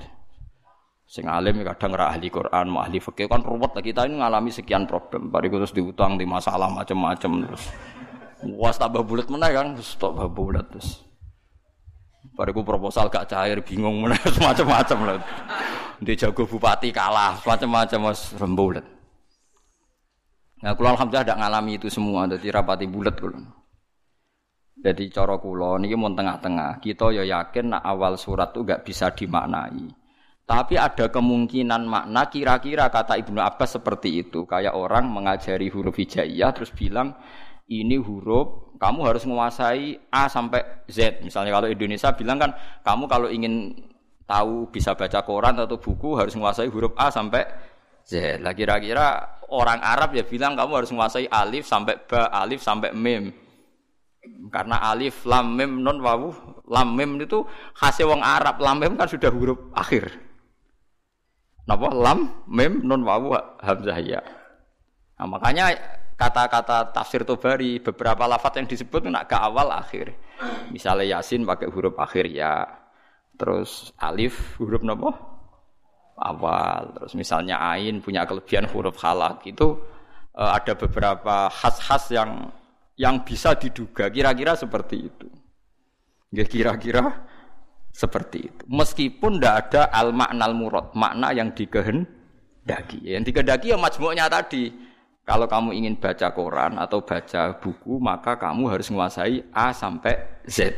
Sing alim ya kadang ora ahli Quran, mau ahli fikih kan ruwet kita ini ngalami sekian problem. Bariku terus diutang di masalah macam-macam terus. Was tambah bulat mana kan, tambah bulat terus. Bariku proposal gak cair, bingung mana macam-macam lah. Dia jago bupati kalah, macam-macam mas rembulat. Nah, kulo alhamdulillah tidak ngalami itu semua, jadi rapati bulat kulo. Jadi coro kulo ini mau tengah-tengah. Kita ya yakin nak awal surat itu gak bisa dimaknai. Tapi ada kemungkinan makna kira-kira kata Ibnu Abbas seperti itu. Kayak orang mengajari huruf hijaiyah terus bilang ini huruf kamu harus menguasai A sampai Z. Misalnya kalau Indonesia bilang kan kamu kalau ingin tahu bisa baca koran atau buku harus menguasai huruf A sampai Z. Lah kira-kira orang Arab ya bilang kamu harus menguasai alif sampai ba, alif sampai mim. Karena alif, lam, mim, non, wawu, lam, mim itu khasnya wong Arab. Lam, mim kan sudah huruf akhir. Napa? Lam, mim, non, wawu, hamzah ya. Nah, makanya kata-kata tafsir Tobari beberapa lafat yang disebut nak ke awal akhir. Misalnya Yasin pakai huruf akhir ya. Terus alif huruf napa? awal. Terus misalnya ain punya kelebihan huruf halak itu uh, ada beberapa khas-khas yang yang bisa diduga kira-kira seperti itu. Ya kira-kira seperti itu. Meskipun tidak ada al maknal murad, makna yang dikehendaki. Yang dikehendaki ya majmuknya tadi. Kalau kamu ingin baca koran atau baca buku, maka kamu harus menguasai A sampai Z.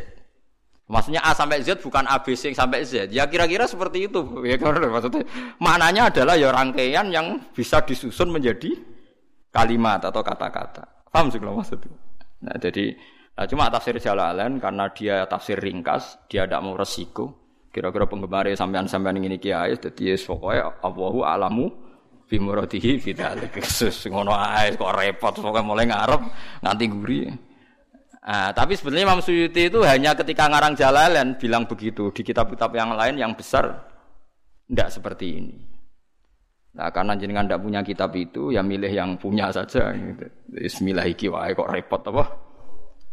Maksudnya A sampai Z bukan A B C sampai Z. Ya kira-kira seperti itu. Ya maksudnya maknanya adalah ya rangkaian yang bisa disusun menjadi kalimat atau kata-kata. Paham sih kalau maksudnya? Nah, jadi nah, cuma tafsir Jalalain karena dia tafsir ringkas, dia tidak mau resiko. Kira-kira penggemar sampean-sampean ini kiai jadi pokoknya Allahu alamu fi muradihi fi dzalik. Ngono ae kok repot pokoknya mulai ngarep nganti guri. Nah, tapi sebenarnya Imam Suyuti itu hanya ketika ngarang Jalalain bilang begitu. Di kitab-kitab yang lain yang besar tidak seperti ini. Nah, karena jenengan tidak punya kitab itu, ya milih yang punya saja. Gitu. Bismillah iki wae kok repot apa?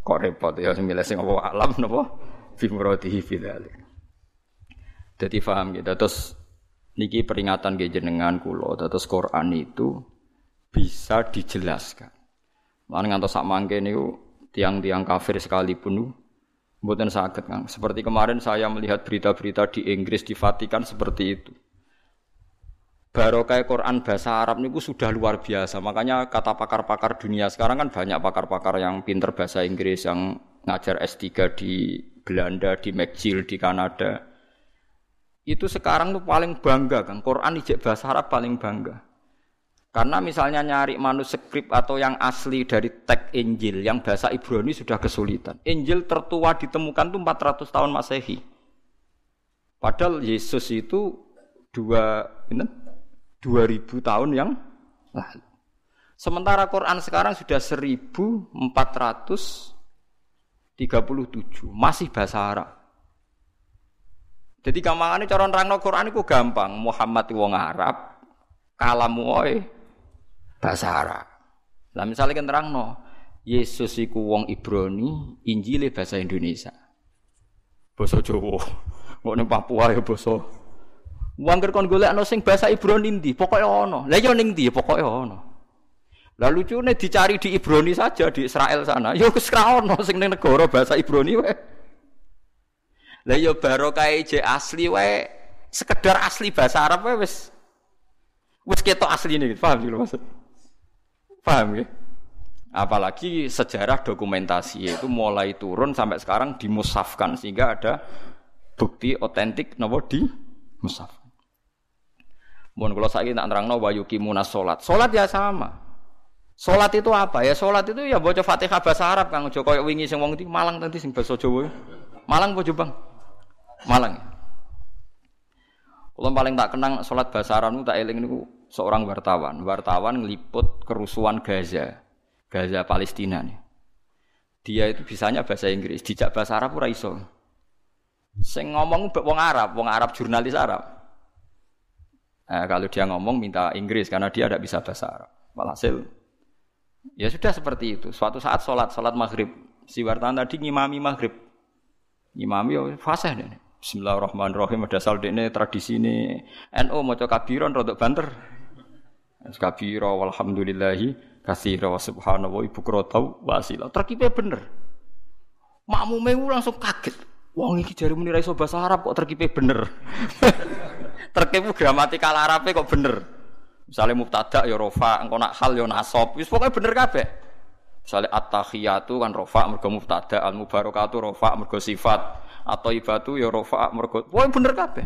Kok repot ya milih sing apa alam napa? Bimrodihi fidzalik. Jadi paham gitu. Terus niki peringatan ke jenengan kula, terus Quran itu bisa dijelaskan. Mana ngantos sak mangke niku tiang-tiang kafir sekalipun mboten sakit kan. Seperti kemarin saya melihat berita-berita di Inggris di Vatikan seperti itu. Barokah Quran bahasa Arab niku sudah luar biasa. Makanya kata pakar-pakar dunia sekarang kan banyak pakar-pakar yang pinter bahasa Inggris yang ngajar S3 di Belanda, di McGill di Kanada. Itu sekarang tuh paling bangga kan. Quran ijek bahasa Arab paling bangga. Karena misalnya nyari manuskrip atau yang asli dari teks Injil yang bahasa Ibrani sudah kesulitan. Injil tertua ditemukan itu 400 tahun Masehi. Padahal Yesus itu dua ini, 2000 tahun yang lalu. Sementara Quran sekarang sudah 1437, masih bahasa Arab. Jadi gampangannya cara nerangno Quran itu gampang. Muhammad wong Arab, kalamu oi bahasa Arab. Lah misalnya kan terang no, Yesus iku wong Ibrani, Injil bahasa Indonesia. basa Jawa. Kok ning Papua ya basa. Wong kon golekno sing basa Ibrani ndi, pokoke ana. Lah ya ning ndi pokoke ana. Lah lucune dicari di Ibrani saja di Israel sana. Ya wis ra ono sing ning negara bahasa Ibrani wae. Lah ya barokah je asli wae sekedar asli bahasa Arab wae wis wis ketok asline, paham gitu maksud? Paham ya? Apalagi sejarah dokumentasi itu mulai turun sampai sekarang dimusafkan sehingga ada bukti otentik nopo di musaf. Mohon kalau saya nak terang wa yuqimuna solat. Solat ya sama. Solat itu apa ya? Solat itu ya baca Fatihah bahasa Arab Kang Joko wingi sing wong iki Malang tadi sing bahasa Jawa. Malang apa? Malang. Kalau paling tak kenang solat bahasa Arab tak eling niku seorang wartawan. Wartawan ngeliput kerusuhan Gaza. Gaza Palestina nih. Dia itu bisanya bahasa Inggris, dijak bahasa Arab ora iso. Sing ngomong wong Arab, wong Arab jurnalis Arab. Nah, kalau dia ngomong minta Inggris karena dia tidak bisa bahasa Arab. Walhasil ya sudah seperti itu. Suatu saat sholat sholat maghrib, si wartawan tadi ngimami maghrib, ngimami fasih deh. Bismillahirrahmanirrahim ada ini tradisi ini NU mau kabiron rodok banter. Kabiro walhamdulillahi kasih wa subhanallah ibu krotau wasila. Terkipe bener. Makmume langsung kaget. Wong iki jari muni ra iso bahasa Arab kok terkipe bener. terkipe gramatikal Arabe kok bener. Misalnya mubtada ya rofa, engko nak hal ya nasab. Wis pokoke bener kabeh. Misalnya at-tahiyatu kan rofa mergo mubtada, al-mubarakatu rofa mergo sifat. Atau ibatu ya rofa mergo. Pokoke bener kabeh.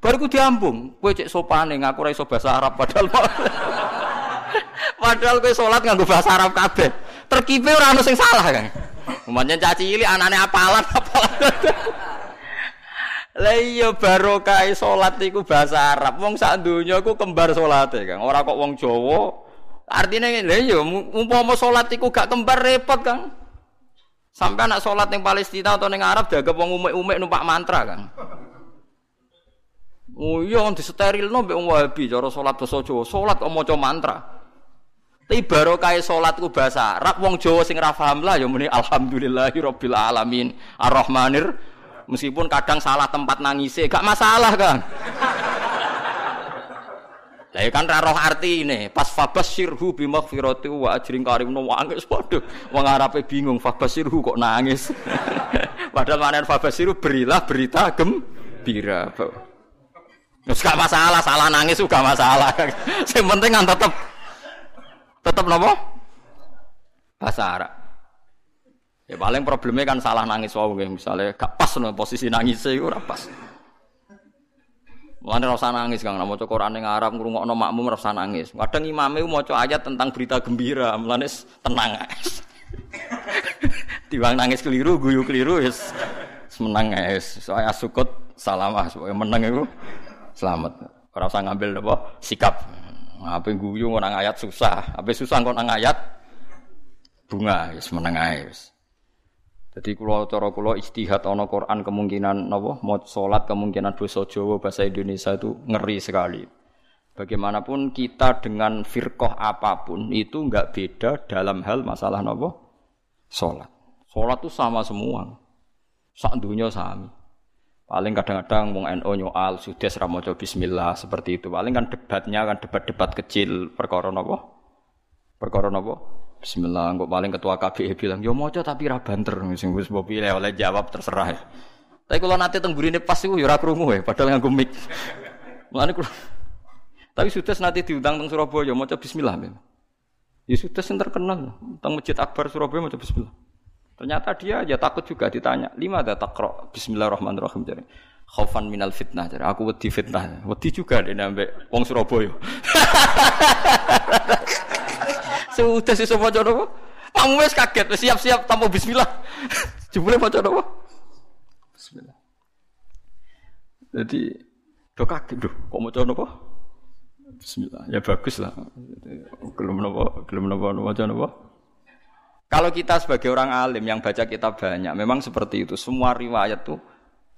Baru ku diambung. Kowe cek sopane ngaku ra iso bahasa Arab padahal Padahal kowe salat nganggo bahasa Arab kabeh. Terkipe ora ono sing salah kan. Umpamane caci cilik anane apalan apalan. Lah iya barokah salat iku bahasa Arab. Wong sak donya iku kembar salate, Kang. Ora kok wong Jawa. Artinya lha iya umpama salat iku gak kembar repot, Kang. Sampai anak salat ning Palestina atau ning Arab jaga wong umek-umek numpak mantra, Kang. Oh iya disterilno mbek wong Wahabi cara salat basa Jawa. Salat kok maca mantra. Tapi barokah salat ku bahasa Arab wong Jawa sing ra paham lah ya muni alhamdulillahi rabbil alamin arrahmanir meskipun kadang salah tempat nangise gak masalah kan. Lah ya kan ra roh arti ini pas fabasirhu bi wa ajrin karim no wangis padha wong Arabe bingung fabasirhu kok nangis. Padahal maknane fabasirhu berilah berita gembira. Terus gak masalah, salah nangis juga masalah. Yang penting kan tetap Tetap nopo? Bahasa Arab. Ya paling problemnya kan salah nangis wae misalnya gak pas no posisi nangis iku ora pas. Mulane rasa nangis Kang, maca Quran ning Arab ngrungokno makmum rasa nangis. Kadang imame maca ayat tentang berita gembira, mulane tenang guys. Tiwang nangis keliru, guyu keliru wis menang guys. Soalnya sukut salamah supaya menang itu selamat. Ora usah ngambil apa sikap. Apa guyu nang ayat susah, apa susah nang ayat bunga, wis meneng ae wis. Jadi kula cara kula istihad ana Quran kemungkinan napa mau salat kemungkinan basa Jawa bahasa Indonesia itu ngeri sekali. Bagaimanapun kita dengan firqah apa pun itu enggak beda dalam hal masalah napa salat. Salat itu sama semua. Sak dunia sami. Paling kadang-kadang wong NU nyoal sudah ra bismillah seperti itu. Paling kan debatnya kan debat-debat kecil perkara napa? Perkara napa? Bismillah. Kok paling ketua KBI bilang, "Yo maca tapi ra banter." Sing wis mbok pilih oleh jawab terserah. Ya. Tapi kalau nanti teng burine pas iku yo ora ya, padahal nganggo mic. Mulane kula Tapi sudah nanti diundang teng Surabaya maca bismillah. Ya sudah sing terkenal teng Masjid Akbar Surabaya maca bismillah. Ternyata dia ya takut juga ditanya, lima ada takro Bismillahirrahmanirrahim jadi. Khaufan minal fitnah jadi. Aku wedi fitnah, wedi juga deh nambah wong Surabaya. Sudah sih semua jodoh. Kamu wes kaget, siap-siap tamu Bismillah. Jumlah mau jodoh. Bismillah. Jadi do kaget do, kok mau jodoh Bismillah. Ya bagus lah. Belum nopo, belum nopo, nopo nopo. Kalau kita sebagai orang alim yang baca kitab banyak, memang seperti itu. Semua riwayat tuh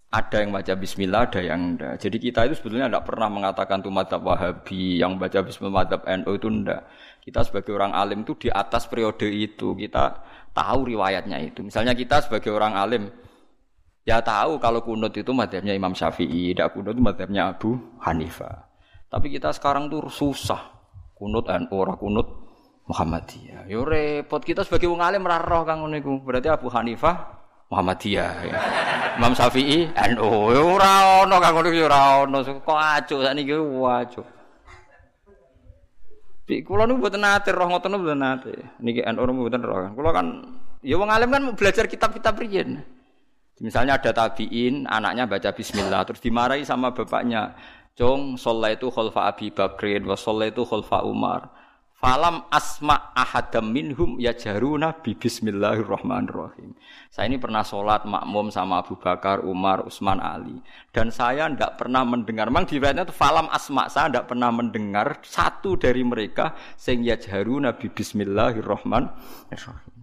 ada yang baca Bismillah, ada yang enggak. Jadi kita itu sebetulnya tidak pernah mengatakan tuh madhab Wahabi yang baca Bismillah madhab NU itu enggak. Kita sebagai orang alim itu di atas periode itu kita tahu riwayatnya itu. Misalnya kita sebagai orang alim Ya tahu kalau kunut itu madhabnya Imam Syafi'i, tidak kunut itu madhabnya Abu Hanifah. Tapi kita sekarang tuh susah. Kunut dan orang kunut Muhammadiyah. Yo repot kita sebagai wong alim ora roh kang ngono Berarti Abu Hanifah Muhammadiyah. Ya. Imam Syafi'i NU. Ora ono kang ngono ora ono. Kok acuh sakniki wacuh. Bi kula niku mboten nate roh ngoten mboten nate. Niki NU mboten roh. Kula kan ya wong alim kan belajar kitab-kitab riyen. Misalnya ada tabiin, anaknya baca bismillah, terus dimarahi sama bapaknya. Cong, sholat itu khalfa Abi Bakrin, wa sholat itu khalfa Umar. Falam asma ahadam minhum ya jaruna bi bismillahirrahmanirrahim. Saya ini pernah sholat makmum sama Abu Bakar, Umar, Utsman, Ali. Dan saya tidak pernah mendengar. Memang di itu falam asma saya tidak pernah mendengar satu dari mereka sing ya jaruna bi bismillahirrahmanirrahim.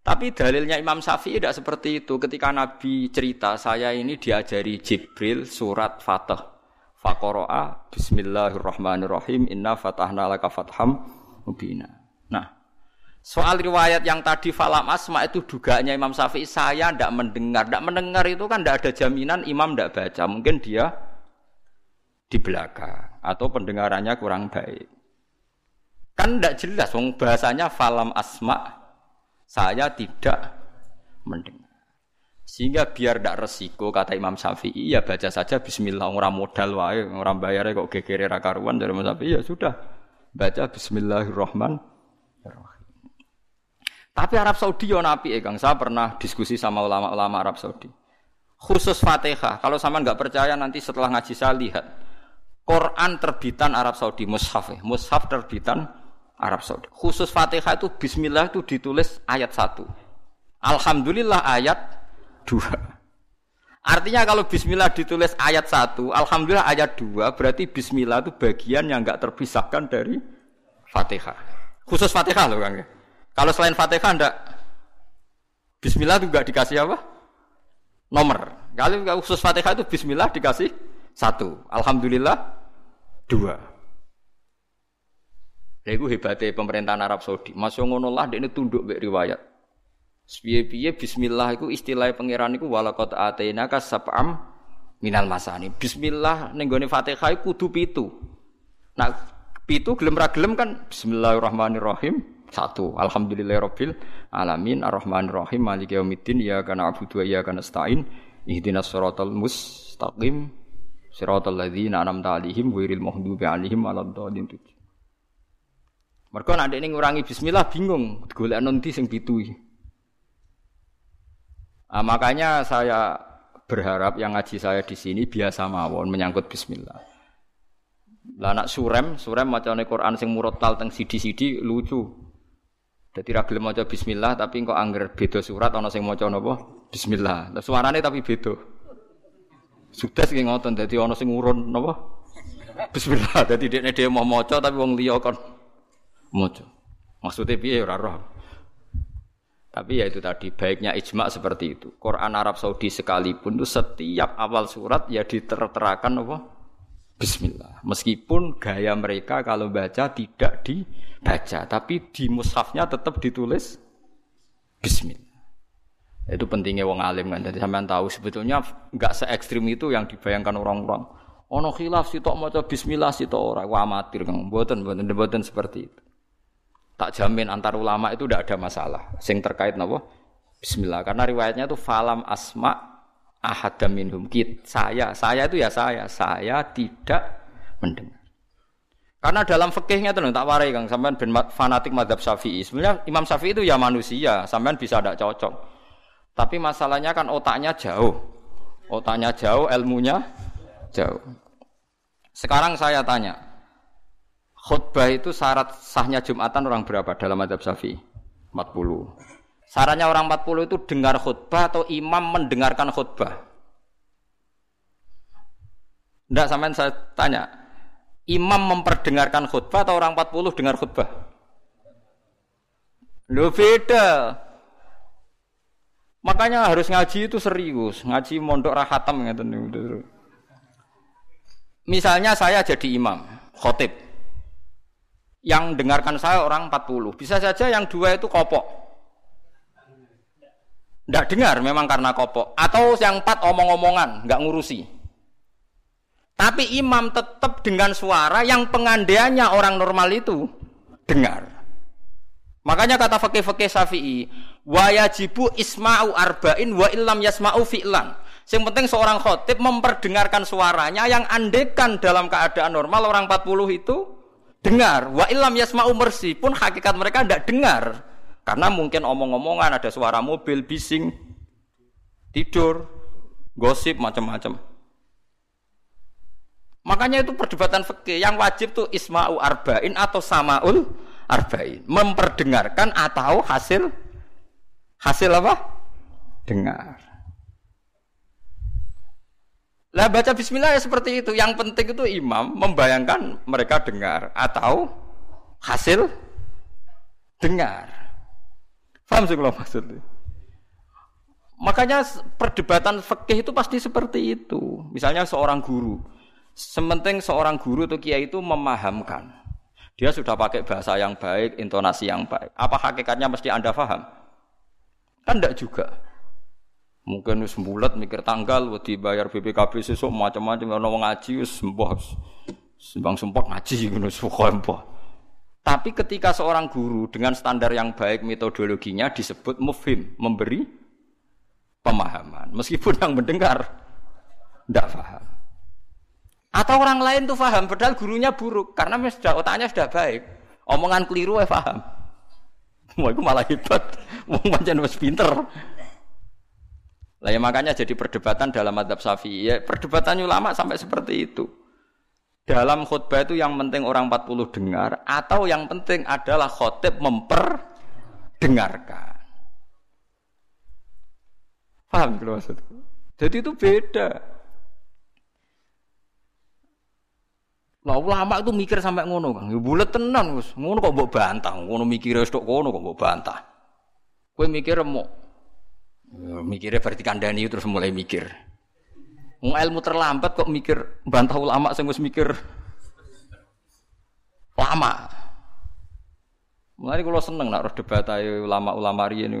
Tapi dalilnya Imam Syafi'i tidak seperti itu. Ketika Nabi cerita, saya ini diajari Jibril surat Fatah. Fakoroa Bismillahirrahmanirrahim Inna fatahna laka fatham mubina. Nah, soal riwayat yang tadi falam asma itu dugaannya Imam Syafi'i saya tidak mendengar. Tidak mendengar itu kan tidak ada jaminan Imam tidak baca. Mungkin dia di belakang atau pendengarannya kurang baik. Kan tidak jelas, bahasanya falam asma saya tidak mendengar. Sehingga biar tidak resiko kata Imam Syafi'i ya baca saja Bismillah orang modal wae orang bayar kok gegere rakaruan dari Imam Syafi'i ya sudah baca Bismillahirrahmanirrahim. Tapi Arab Saudi yo napi eh Kang. Saya pernah diskusi sama ulama-ulama Arab Saudi. Khusus Fatihah. Kalau sama nggak percaya nanti setelah ngaji saya lihat. Quran terbitan Arab Saudi mushaf. Eh. Mushaf terbitan Arab Saudi. Khusus Fatihah itu Bismillah itu ditulis ayat satu. Alhamdulillah ayat dua. Artinya kalau bismillah ditulis ayat satu, alhamdulillah ayat dua, berarti bismillah itu bagian yang enggak terpisahkan dari Fatihah. Khusus Fatihah loh Kang. Kalau selain Fatihah enggak bismillah itu enggak dikasih apa? Nomor. Kalau khusus Fatihah itu bismillah dikasih satu, alhamdulillah dua. Itu hebatnya pemerintahan Arab Saudi. Masuk ngono lah, ini tunduk riwayat. Piye-piye bismillah iku istilah pangeran iku walaqad atainaka sab'am minal masani. Bismillah ning gone Fatihah kudu pitu. Nah, pitu gelem ra gelem kan bismillahirrahmanirrahim. Satu, alhamdulillahirabbil alamin arrahmanirrahim maliki yaumiddin ya kana abudu wa iyyaka nasta'in ihdinas siratal mustaqim siratal ladzina an'amta 'alaihim ghairil maghdubi 'alaihim waladdallin. Mergo nek nek ngurangi bismillah bingung golek nanti sing pitu iki. Nah, makanya saya berharap yang ngaji saya di sini biasa mawon menyangkut bismillah. Lah anak surem, surem macane Quran sing murotal teng sidi-sidi lucu. Dadi ra gelem maca bismillah tapi kok angger beda surat ana sing maca napa? Bismillah. Lah suarane tapi beda. Sudah sing ngoten dadi ana sing urun napa? Bismillah. Dadi dekne dhewe mau maca tapi wong liya kon maca. Maksudnya piye ora roh. Tapi ya itu tadi baiknya ijma seperti itu. Quran Arab Saudi sekalipun itu setiap awal surat ya diterterakan apa? Bismillah. Meskipun gaya mereka kalau baca tidak dibaca, tapi di mushafnya tetap ditulis Bismillah. Itu pentingnya wong alim kan. Jadi sampean tahu sebetulnya nggak se ekstrim itu yang dibayangkan orang-orang. Ono khilaf sitok maca bismillah sitok ora. Wah amatir kan. Mboten mboten mboten seperti itu. Tak jamin antar ulama itu tidak ada masalah. Sing terkait napa? Bismillah. Karena riwayatnya itu falam asma ahadam minhum. Saya, saya itu ya saya. Saya tidak mendengar. Karena dalam fikihnya itu tak warai Kang, sampean ben fanatik madhab Syafi'i. Sebenarnya Imam Syafi'i itu ya manusia, sampean bisa tidak cocok. Tapi masalahnya kan otaknya jauh. Otaknya jauh, ilmunya jauh. Sekarang saya tanya, Khutbah itu syarat sahnya Jumatan orang berapa dalam madhab Syafi'i? 40. Syaratnya orang 40 itu dengar khutbah atau imam mendengarkan khutbah? Tidak sampai saya tanya. Imam memperdengarkan khutbah atau orang 40 dengar khutbah? Lo beda. Makanya harus ngaji itu serius. Ngaji mondok rahatam gitu. Misalnya saya jadi imam, khotib yang dengarkan saya orang 40. Bisa saja yang dua itu kopok. Tidak dengar memang karena kopok. Atau yang empat omong-omongan, nggak ngurusi. Tapi imam tetap dengan suara yang pengandaiannya orang normal itu dengar. Makanya kata fakih-fakih Syafi'i, wa yajibu isma'u arba'in wa illam yasma'u fi'lan. Yang penting seorang khotib memperdengarkan suaranya yang andekan dalam keadaan normal orang 40 itu dengar. Wa illam yasma'u mersi pun hakikat mereka tidak dengar. Karena mungkin omong-omongan ada suara mobil, bising, tidur, gosip macam-macam. Makanya itu perdebatan fikih yang wajib tuh isma'u arba'in atau samaul arba'in, memperdengarkan atau hasil hasil apa? Dengar. Lah baca bismillah ya seperti itu. Yang penting itu imam membayangkan mereka dengar atau hasil dengar. Paham sih kalau maksudnya? Makanya perdebatan fikih itu pasti seperti itu. Misalnya seorang guru, sementing seorang guru atau kiai itu memahamkan. Dia sudah pakai bahasa yang baik, intonasi yang baik. Apa hakikatnya mesti Anda paham? Kan tidak juga. Mungkin wis bulat mikir tanggal, wedi bayar BPKB sesuk macam-macam ono ngaji wis mbah. Sembang sumpah ngaji ngono mbah. Tapi ketika seorang guru dengan standar yang baik metodologinya disebut mufhim, memberi pemahaman. Meskipun yang mendengar tidak paham. Atau orang lain tuh paham, padahal gurunya buruk karena sudah otaknya sudah baik. Omongan keliru ya paham. Wah, itu malah hebat. Wong pancen wis pinter. Lah ya makanya jadi perdebatan dalam adab Syafi'i. Ya, perdebatan ulama sampai seperti itu. Dalam khutbah itu yang penting orang 40 dengar atau yang penting adalah khotib memperdengarkan. Paham gitu maksudku? Jadi itu beda. Lah ulama itu mikir sampai ngono, Kang. Ya bulet tenan, Gus. Ngono kok mbok bantah, ngono mikire tok kono kok mbok bantah. Kowe mikir mau mikirnya berarti kandani terus mulai mikir. Mau ilmu terlambat kok mikir bantah ulama wis mikir lama. Mulai kalau seneng nak debat ayo ulama-ulama ini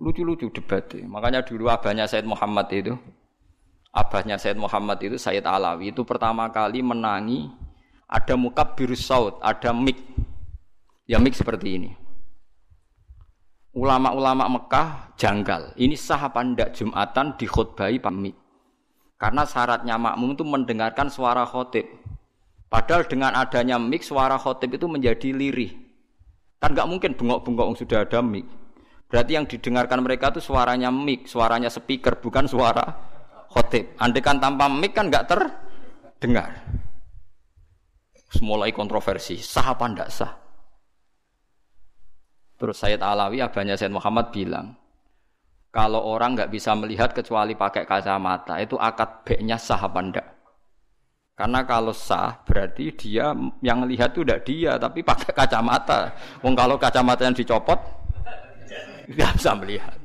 lucu-lucu debat. Makanya dulu abahnya Said Muhammad itu, abahnya Said Muhammad itu Said Alawi itu pertama kali menangi ada mukab biru saud, ada mik. Ya mik seperti ini. Ulama-ulama Mekah janggal. Ini sah apa Jumatan dikhutbahi pamit. Karena syaratnya makmum itu mendengarkan suara khotib. Padahal dengan adanya mic suara khotib itu menjadi lirih. Kan nggak mungkin bengok-bengok sudah ada mic. Berarti yang didengarkan mereka itu suaranya mic, suaranya speaker, bukan suara khotib. Andai kan tanpa mic kan nggak terdengar. Mulai kontroversi, sah apa ndak sah? Terus Sayyid Alawi, abahnya Sayyid Muhammad bilang, kalau orang nggak bisa melihat kecuali pakai kacamata, itu akad B-nya sah apa enggak? Karena kalau sah berarti dia yang lihat itu tidak dia, tapi pakai kacamata. Wong kalau kacamata yang dicopot, nggak bisa melihat.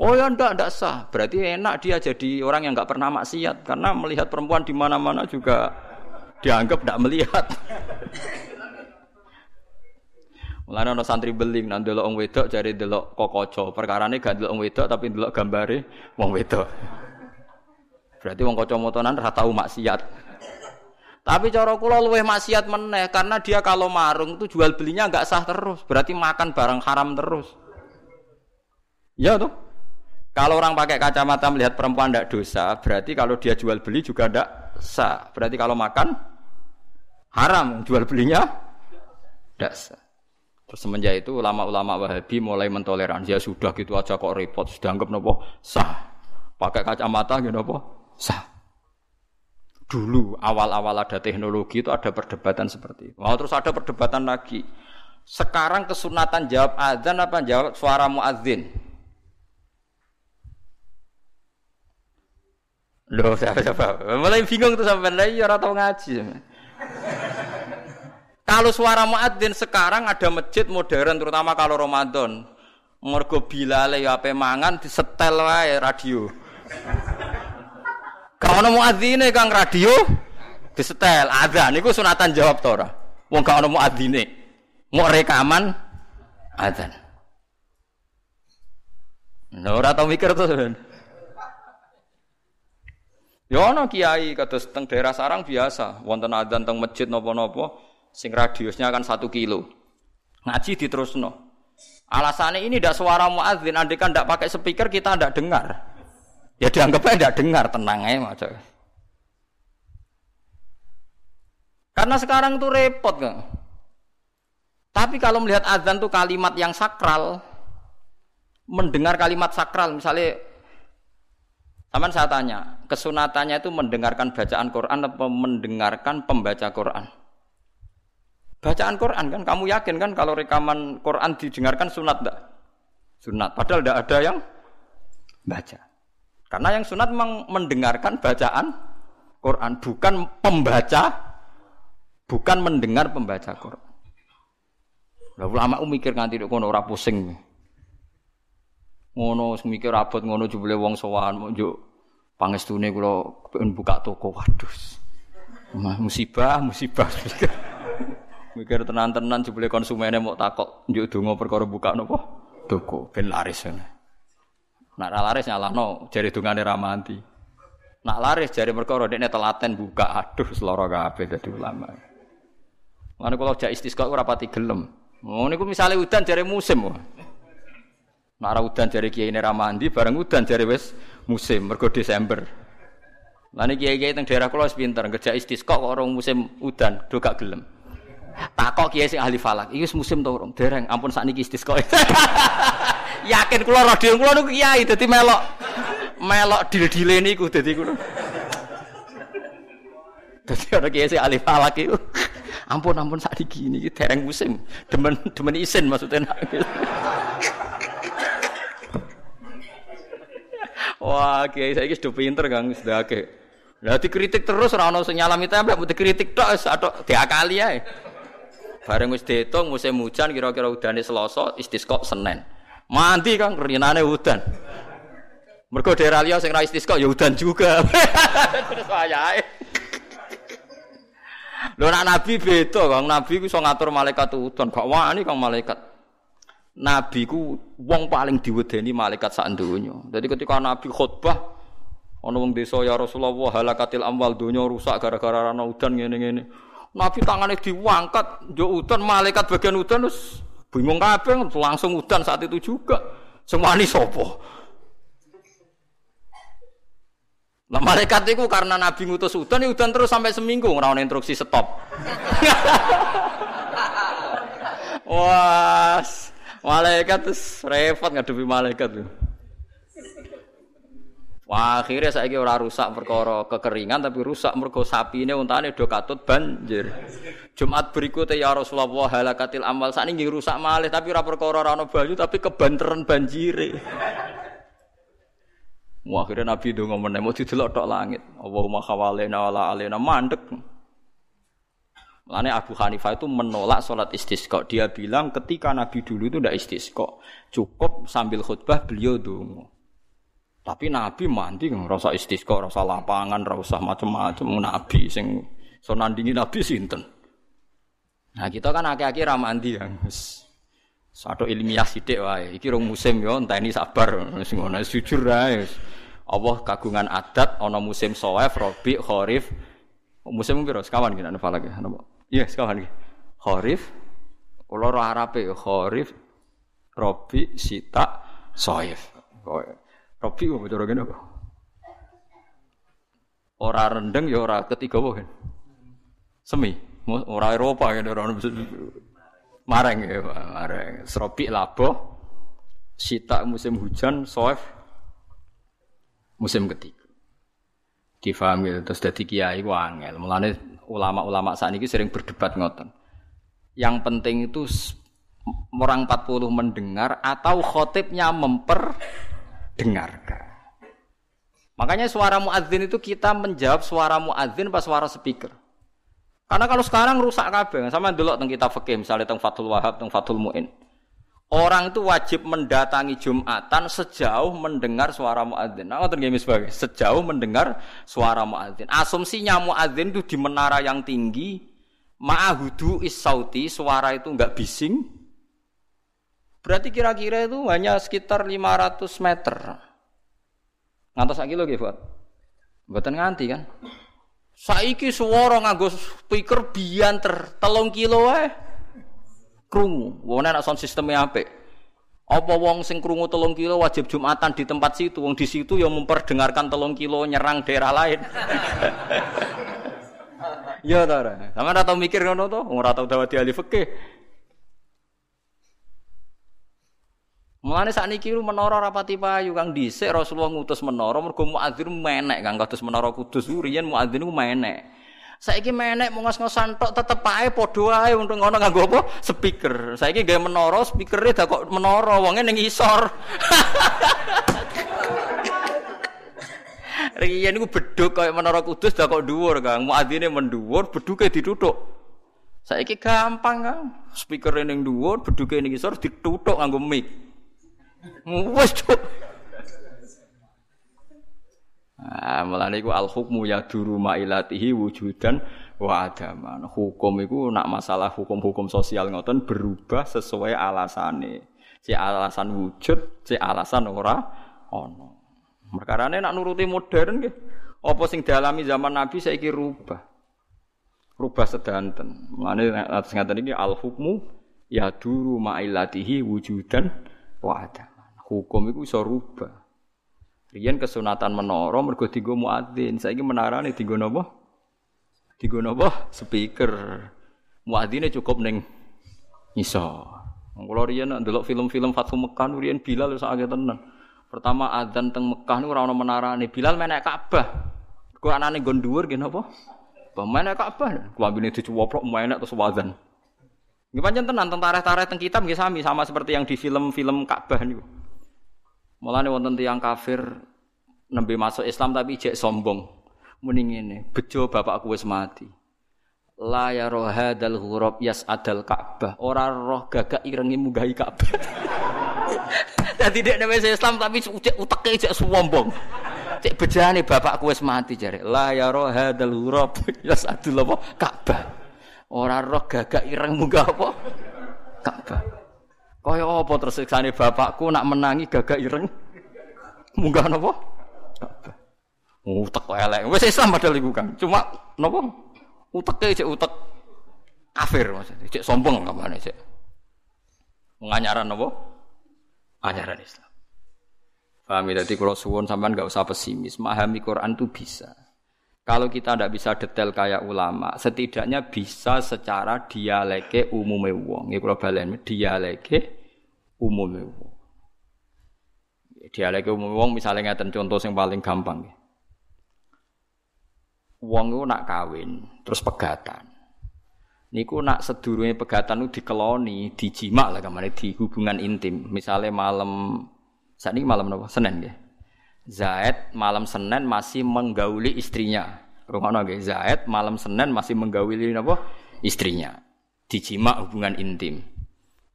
Oh ya enggak, enggak sah. Berarti enak dia jadi orang yang nggak pernah maksiat karena melihat perempuan di mana-mana juga dianggap tidak melihat. Mulane ana santri beling nang delok wong wedok jare delok kokoco. Perkarane gak delok wong wedok tapi delok gambare wong wedok. Berarti wong kaca-motonan ora tau maksiat. Tapi cara kula luweh maksiat meneh karena dia kalau marung itu jual belinya nggak sah terus. Berarti makan barang haram terus. Ya tuh. Kalau orang pakai kacamata melihat perempuan tidak dosa, berarti kalau dia jual beli juga tidak sah. Berarti kalau makan haram, jual belinya tidak sah. Terus semenjak itu ulama-ulama Wahabi mulai mentoleransi ya sudah gitu aja kok repot, sudah anggap nopo sah. Pakai kacamata gitu nopo sah. Dulu awal-awal ada teknologi itu ada perdebatan seperti itu. Mau terus ada perdebatan lagi. Sekarang kesunatan jawab azan apa jawab suara muadzin? Loh, siapa siapa? Mulai bingung tuh sampai lagi orang tahu ngaji. Kalau suara muadzin sekarang ada masjid modern terutama kalau Ramadan. Mergo bilale ya ape mangan disetel wae radio. Kalau ono muadzine Kang radio disetel adzan niku sunatan jawab to ora? Wong gak ono muadzine. Mau rekaman adzan. Nah, ora tau mikir tuh. Ya ana kiai kados teng daerah sarang biasa, wonten adzan teng masjid napa-napa sing radiusnya kan satu kilo. Ngaji diterusno. Alasannya ini tidak suara muadzin, andai kan tidak pakai speaker kita tidak dengar. Ya dianggapnya tidak dengar, tenang aja macam. Karena sekarang tuh repot kan. Tapi kalau melihat azan tuh kalimat yang sakral, mendengar kalimat sakral, misalnya Taman saya tanya, kesunatannya itu mendengarkan bacaan Quran atau mendengarkan pembaca Quran? Bacaan Quran kan, kamu yakin kan kalau rekaman Quran didengarkan sunat enggak? Sunat, padahal tidak ada yang baca. Karena yang sunat memang mendengarkan bacaan Quran, bukan pembaca, bukan mendengar pembaca Quran. Lah ulama mikir nganti kono ora pusing. Ngono mikir abot ngono jebule wong sowan njuk pangestune kula buka toko. Waduh. Musibah, musibah. mikir tenan-tenan jebule konsumennya mau takok njuk donga perkara buka napa? Toko ben laris. Nak laris nyalahno jari dungane ramanti. Nak laris jari perkara dekne telaten buka. Aduh, seloro kabeh dadi ulama. Mana kalau jak istisqa ora pati gelem. Oh niku misale udan jare musim. Nak ora udan jare kiai ini ramandi bareng udan jare wis musim mergo Desember. Lah kiai-kiai teng daerah kula wis pinter kerja istisqa kok orang musim udan do gak gelem. Takok kiai sing ahli falak, iki musim to urung? Dereng, ampun sakniki istisqa. Yakin kula radio kula niku kiai dadi melok melok dil-dile niku dadi kula. Dadi ana kiai sing ahli falak iku ampun ampun saat ini ini dereng musim demen demen isin maksudnya wah kiai saya sudah pinter kang sudah oke lah dikritik terus rano senyalam itu apa dikritik tok atau diakali ya bareng wis dihitung musim hujan kira-kira udane Selasa istisqa Senin mandi kang rinane udan mergo daerah liya sing ra istisqa ya udan juga terus wayahe Lho nak nabi beda, Kang. Nabi ku iso ngatur malaikat udan, gak wani Kang malaikat. Nabi ku wong paling diwedeni malaikat sak donya. Dadi ketika nabi khutbah ana wong desa ya Rasulullah halakatil amwal donya rusak gara-gara ana udan ngene-ngene. Nabi tangane diwangkat, yo udan malaikat bagian udan terus bingung kabeh langsung udan saat itu juga. Sing wani sapa? Lah malaikat itu karena Nabi ngutus udan, ya udan terus sampai seminggu ono instruksi stop. Wah, malaikat terus repot ngadepi malaikat tuh. Wah, akhirnya saya ora rusak perkara kekeringan tapi rusak mergo sapine untane do katut banjir. Jumat berikutnya ya Rasulullah halakatil amal saat ini rusak malih tapi ora perkara ora banyu tapi kebanteran banjire. Wah, akhirnya Nabi itu ngomong mau didelok tok langit. Allahumma khawalena wala alena mandek. Makanya Abu Hanifah itu menolak sholat istisqa. Dia bilang ketika Nabi dulu itu tidak istisqa. Cukup sambil khutbah beliau dungo. Tapi Nabi mandi rasa istisqa, rasa lapangan, rasa macam-macam. Nabi sing so nandingi Nabi sinten. Nah kita kan akhir-akhir ramandi ya. Satu ilmiah sidik wae. Iki rong musim yo, ini sabar. Sing ngono jujur ae. Allah kagungan adat ana musim soef, robi, kharif. Musim piro? Sekawan ki nek falak ya. Iya, sekawan ki. Kharif. Ora Arabe kharif, robi, sita, soef. Robi kok cara ngene kok. Ora rendeng ya ora ketiga wae. Semi, ora Eropa ya ora mareng ya, mareng. Serobi labo, sita musim hujan, soef musim ketiga. Difaham gitu, terus jadi kiai ku angel. Ulama-ulama saat ini sering berdebat ngoten. Yang penting itu orang 40 mendengar atau khotibnya memperdengarkan. Makanya suara muadzin itu kita menjawab suara muadzin pas suara speaker. Karena kalau sekarang rusak kabeh, sama dulu tentang kita fakih misalnya tentang Fathul Wahab, tentang Fathul Muin. Orang itu wajib mendatangi Jumatan sejauh mendengar suara muadzin. Nah, ngoten sebagai sejauh mendengar suara muadzin. Asumsinya muadzin itu di menara yang tinggi, ma'ahudu is sauti, suara itu enggak bising. Berarti kira-kira itu hanya sekitar 500 meter. Ngantos sak kilo nggih, Buat. Mboten nganti kan? Saiki suara nganggo speaker bianter telung kilo wae. Krungu. Wong nek sound sistemnya apik. Apa wong sing krungu telung kilo wajib Jumatan di tempat situ, wong di situ yang memperdengarkan telung kilo nyerang daerah lain. ya ta ora. Sama ora mikir ngono to, ora tau dawati ahli fikih. Mulane sakniki menara rapati payu Kang dhisik Rasulullah ngutus menara mergo muadzin menek Kang kados menara Kudus riyen muadzin ku menek. Saiki menek mau ngos-ngosan tok tetep ae padha ae untuk ngono nganggo apa? Speaker. Saiki gawe menara, speakere dak kok menara wonge ning isor. Riyen niku beduk kaya menara Kudus dak kok dhuwur Kang. Muadzine mendhuwur, beduke dituthuk. Saiki gampang Kang. Speakere ning dhuwur, beduke ning isor dituthuk nganggo mic. Wes cuk. Ah, mulane iku al hukmu ya duru mailatihi wujudan wa adaman. Hukum iku nak masalah hukum-hukum sosial ngoten berubah sesuai alasane. Si alasan wujud, si alasan ora ana. Perkarane nak nuruti modern nggih. Apa sing dialami zaman Nabi saiki rubah. Rubah sedanten. Mulane atas ngaten iki al hukmu ya duru mailatihi wujudan wa adaman hukum itu bisa rubah. Rian kesunatan menara mergo dienggo muadzin. Saiki menarane dienggo napa? Dienggo napa? Speaker. Muadzine cukup ning iso. Kula riyen ndelok film-film Fathu Mekah riyen Bilal sak akeh tenan. Pertama adzan teng Mekah niku ora ana menarane. Bilal menek Ka'bah. Ku anane nggon dhuwur nggih napa? Pemain Ka'bah, klambine dicuwoplok menek terus wadzan. Nggih pancen tenan tentara-tentara teng kitab nggih sami sama seperti yang di film-film Ka'bah niku. Mulane wonten tiyang kafir nembe masuk Islam tapi jek sombong. Muni ngene, bejo bapakku wis mati. La ya rohadal ghurab adal Ka'bah. Ora roh gagak irengi munggahi Ka'bah. Dadi dek nembe Islam tapi cek uteke jek sombong. Cek bejane bapakku wis mati jare. La ya rohadal ghurab adal apa Ka'bah. Ora roh gagak ireng munggah apa? Ka'bah. Kaya apa terus siksane bapakku nak menangi gagak ireng. Munggah napa? Utek elek. Wis Islam padahal iku kan. Cuma napa? Uteke cek utek kafir maksudnya. Cek sombong kamane cek. Nganyaran napa? Anyaran Islam. Paham ya? Jadi kalau suwon sampean gak usah pesimis. Memahami Quran itu bisa. Kalau kita tidak bisa detail kayak ulama, setidaknya bisa secara dialeke umumnya wong. Ya kalau balen dialeke umum Dialek umum wong misalnya ngeten contoh yang paling gampang. Wong itu nak kawin, terus pegatan. Niku nak sedurunge pegatan itu dikeloni, dijimak lah ke mana di hubungan intim. Misalnya malam saat ini malam apa? Senin ya. Zaid malam Senin masih menggauli istrinya. Rumah nggih, Zaid malam Senin masih menggauli apa? Istrinya. Dijimak hubungan intim.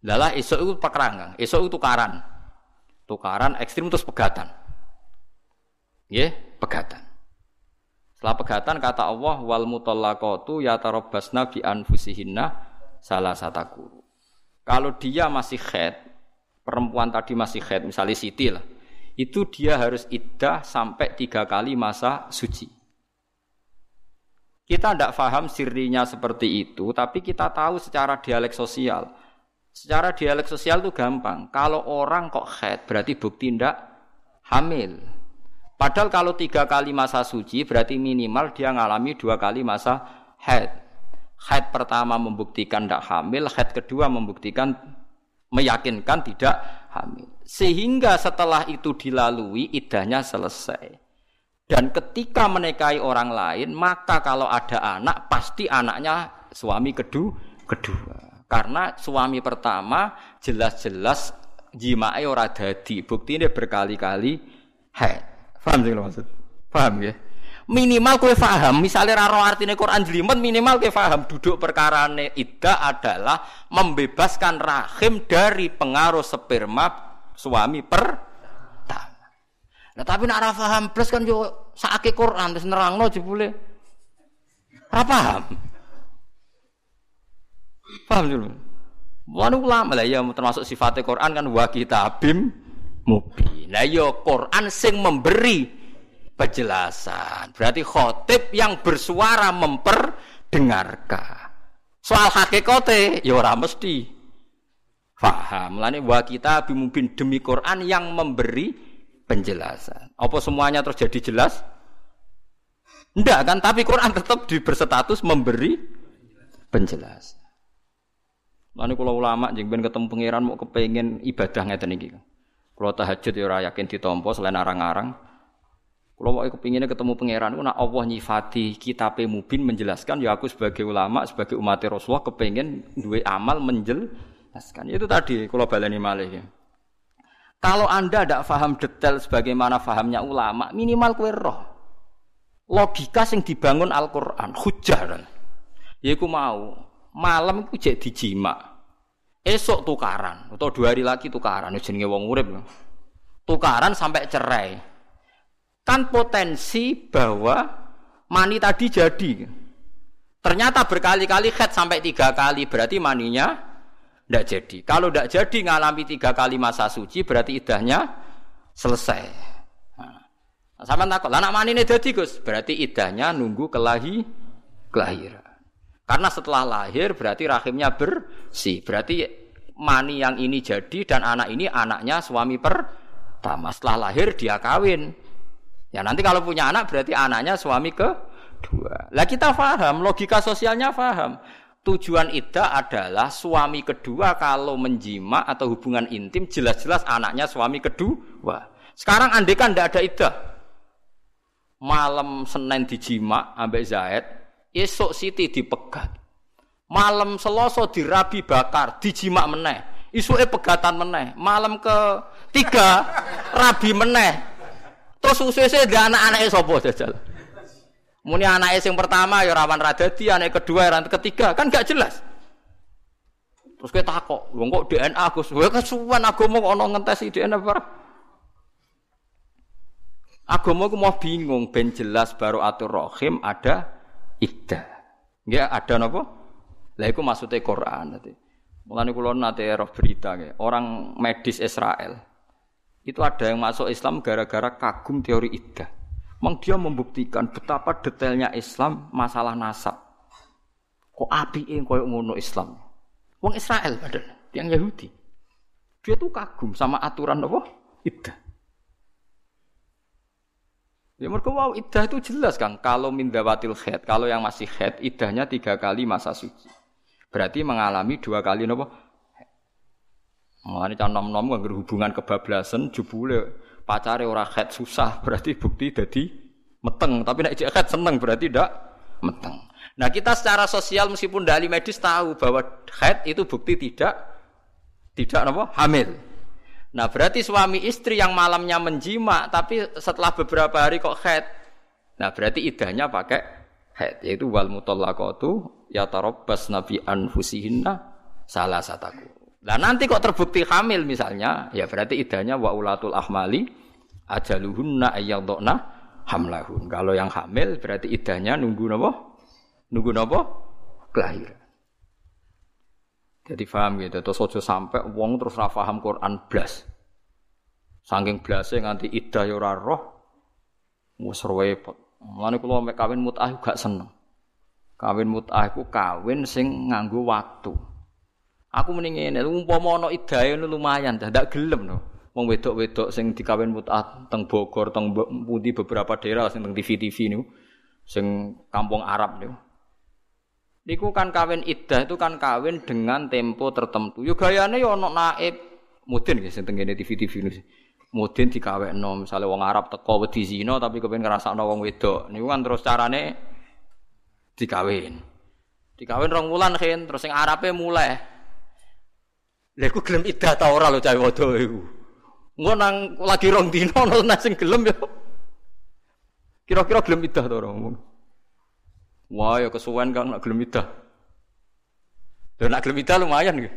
Lalah esok itu pekerangan, esok itu tukaran. Tukaran ekstrim terus pegatan. Ya, pegatan. Setelah pegatan kata Allah wal mutallaqatu yatarabbasna bi anfusihinna salah sataku. Kalau dia masih head, perempuan tadi masih head, misalnya Siti lah, itu dia harus iddah sampai tiga kali masa suci. Kita tidak paham sirinya seperti itu, tapi kita tahu secara dialek sosial Secara dialek sosial itu gampang. Kalau orang kok head berarti bukti ndak hamil. Padahal kalau tiga kali masa suci berarti minimal dia ngalami dua kali masa head. Head pertama membuktikan tidak hamil, head kedua membuktikan meyakinkan tidak hamil. Sehingga setelah itu dilalui idahnya selesai. Dan ketika menikahi orang lain, maka kalau ada anak pasti anaknya suami kedua. kedua. Karena suami pertama jelas-jelas jimae ora dadi. Bukti ini berkali-kali haid. Paham sih maksud? Paham ya? Minimal kue paham, misalnya raro artinya Quran jelimet, minimal kue paham duduk perkara ida adalah membebaskan rahim dari pengaruh sperma suami pertama. Nah tapi nak paham plus kan yo sakit Quran terus nerangno jebule. Ora paham. Paham dulu? Wanu ulama lah ya termasuk sifatnya Quran kan wa kitabim mubin. Lah ya Quran sing memberi penjelasan. Berarti khotib yang bersuara memperdengarkan. Soal hakikate ya ora mesti faham. Lani wa kita bimubin demi Quran yang memberi penjelasan. Apa semuanya terus jadi jelas? Enggak kan, tapi Quran tetap di berstatus memberi penjelasan. Lalu kalau ulama jeng ben ketemu pangeran mau kepengen ibadah ngeten iki. Kalau tahajud ya ora yakin ditompo selain arang-arang. Kalau mau kepinginnya ketemu pangeran, nak Allah nyifati kitab mubin menjelaskan ya aku sebagai ulama, sebagai umat Rasulullah kepengen dua amal menjelaskan. Itu tadi kalau baleni malih ya. Kalau anda tidak faham detail sebagaimana fahamnya ulama, minimal kue roh. Logika yang dibangun Al-Quran, hujah. Ya aku mau, malam itu jadi dijima. Esok tukaran, atau dua hari lagi tukaran, jenenge wong urip. Tukaran sampai cerai. Kan potensi bahwa mani tadi jadi. Ternyata berkali-kali head sampai tiga kali, berarti maninya tidak jadi. Kalau tidak jadi ngalami tiga kali masa suci berarti idahnya selesai. Nah, sama takut, lah nak ini jadi Gus, berarti idahnya nunggu kelahi kelahiran. Karena setelah lahir berarti rahimnya bersih. Berarti mani yang ini jadi dan anak ini anaknya suami pertama. Setelah lahir dia kawin. Ya nanti kalau punya anak berarti anaknya suami kedua. Lah kita paham, logika sosialnya paham. Tujuan iddah adalah suami kedua kalau menjima atau hubungan intim jelas-jelas anaknya suami kedua. Sekarang andai kan tidak ada iddah. Malam Senin dijima ambek Zaid, esok Siti dipegat. Malam Selasa dirabi bakar, dijima meneh. Isuke pegatan meneh. Malam ke tiga rabi meneh. Terus usese anak-anake sapa jajal? Muni anak yang pertama ya rawan radadi, anak kedua ya ketiga, kan gak jelas. Terus kita takok, wong kok DNA Gus, kowe kesuwen agama kok ana ngentesi DNA apa? Agama ku mau bingung ben jelas baru atur rohim ada iddah. Nggih ada napa? Lah iku maksudnya Quran nanti. Mulane kula nate roh berita nggih, orang medis Israel. Itu ada yang masuk Islam gara-gara kagum teori iddah. Memang dia membuktikan betapa detailnya Islam masalah nasab. Kok api yang koyok ngono Islam? Wong Israel padahal, yang Yahudi. Dia tuh kagum sama aturan apa? Iddah. Ya mereka wow iddah itu jelas kan. Kalau mindawatil khed, kalau yang masih khed, iddahnya tiga kali masa suci. Berarti mengalami dua kali nopo. Mengalami nom nom nggak hubungan kebablasan jubule pacare ora head susah berarti bukti jadi meteng. Tapi nek head seneng berarti tidak meteng. Nah kita secara sosial meskipun dari medis tahu bahwa head itu bukti tidak tidak apa? Hamil. Nah berarti suami istri yang malamnya menjima tapi setelah beberapa hari kok head nah berarti idahnya pakai head yaitu wal mutallaqatu yatarabbas nabi anfusihinna salah sataku Nah nanti kok terbukti hamil misalnya, ya berarti idahnya wa ulatul ahmali ajaluhunna ayyadna hamlahun. Kalau yang hamil berarti idahnya nunggu napa? Nunggu napa? Kelahiran. Jadi paham gitu. Terus ojo sampai wong terus ra paham Quran blas. Saking blase nganti idah ya ora roh. Wis repot. Mulane kula mek kawin mut'ah gak seneng. Kawin mut'ah iku kawin sing nganggo waktu. Aku mending ngene, umpama ana idahe lumayan, dah ndak gelem no. Wong wedok-wedok sing dikawin mut'ah teng Bogor, teng pundi beberapa daerah sing teng TV-TV niku, sing kampung Arab niku. Niku kan kawin iddah itu kan kawin dengan tempo tertentu. Yo gayane yo ana naib mudin nggih sing teng TV-TV niku. Mudin dikawekno, misale wong Arab teko wedi zina tapi kepen ngrasakno wong wedok. Niku kan terus carane dikawin. Dikawin rong wulan kan terus sing Arabe mulai Lha iku gelem idah ta ora lho cah wedok iku. Engko nang lagi rong dino ana sing gelem ya. Kira-kira gelem idah ta ora ngomong. Wah ya kesuwen Kang nak gelem idah. Lha nak gelem idah lumayan nggih.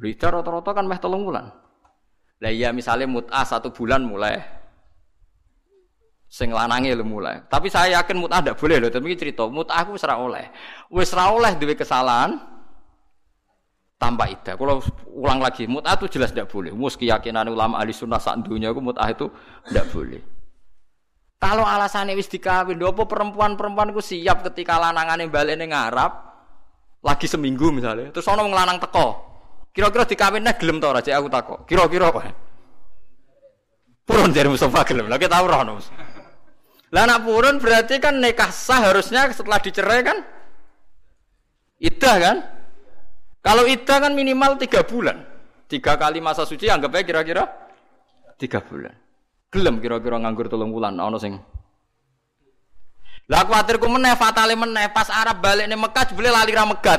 Idah rata-rata kan meh telung bulan. Lah iya misalnya mut'ah satu bulan mulai. Sing lanange lho mulai. Tapi saya yakin mut'ah ndak boleh lho, tapi cerita mut'ah aku wis ora oleh. Wis ora oleh duwe kesalahan, tanpa iddah. Kalau ulang lagi, mut'ah itu jelas tidak boleh. Mus keyakinan ulama ahli sunnah saat dunia itu mut'ah itu tidak boleh. Kalau alasannya wis dikawin, apa perempuan-perempuan ku siap ketika lanangane balik ning ngarap lagi seminggu misalnya, terus ono ngelanang teko. Kira-kira dikawin nek gelem to ora aku takok. Kira-kira apa? Purun dari Mustafa gelem. Lagi tahu roh Lah anak purun berarti kan nikah sah harusnya setelah dicerai kan? Idah kan? Kalau idah kan minimal tiga bulan. Tiga kali masa suci anggapnya kira-kira tiga bulan. Gelem kira-kira nganggur tolong bulan ana sing Lah kuwatir ku meneh fatale meneh pas Arab balik ning Mekah jebule lali ra megat.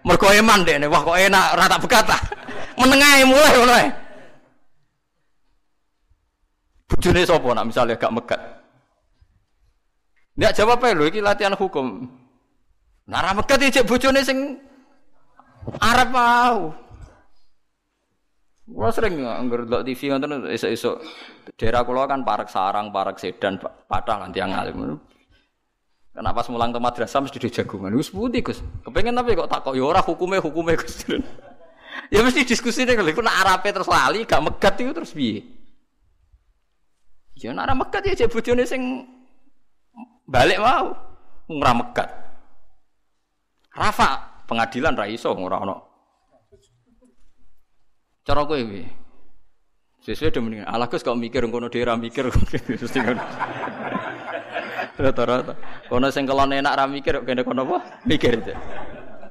Mergo eman dek wah kok enak ora tak begat ta. Menengae mulai ngono ae. Bojone sapa nak misalnya gak megat. Ndak jawab ae lho iki latihan hukum. Nah ra megat iki bojone sing Arab mau. Gua sering anggur delok TV ngoten esuk-esuk daerah kula kan parek sarang, parek sedan, patah lan tiang alim. Kenapa semulang ke madrasah mesti di jagungan? Putih Gus. Kepengen tapi kok takok ya ora hukume hukume Gus. ya mesti diskusi deh kalau nak arape terus lali gak megat itu terus piye? Ya nak megat ya jek bojone sing balik mau ora megat. Rafa pengadilan ra iso ora ono Cara kowe piye? Sesuai udah mendingan. Alah Gus kok mikir ngono dhewe mikir mesti ngono. Rata-rata. Kono sing kelon enak ra mikir kene kono apa? Mikir.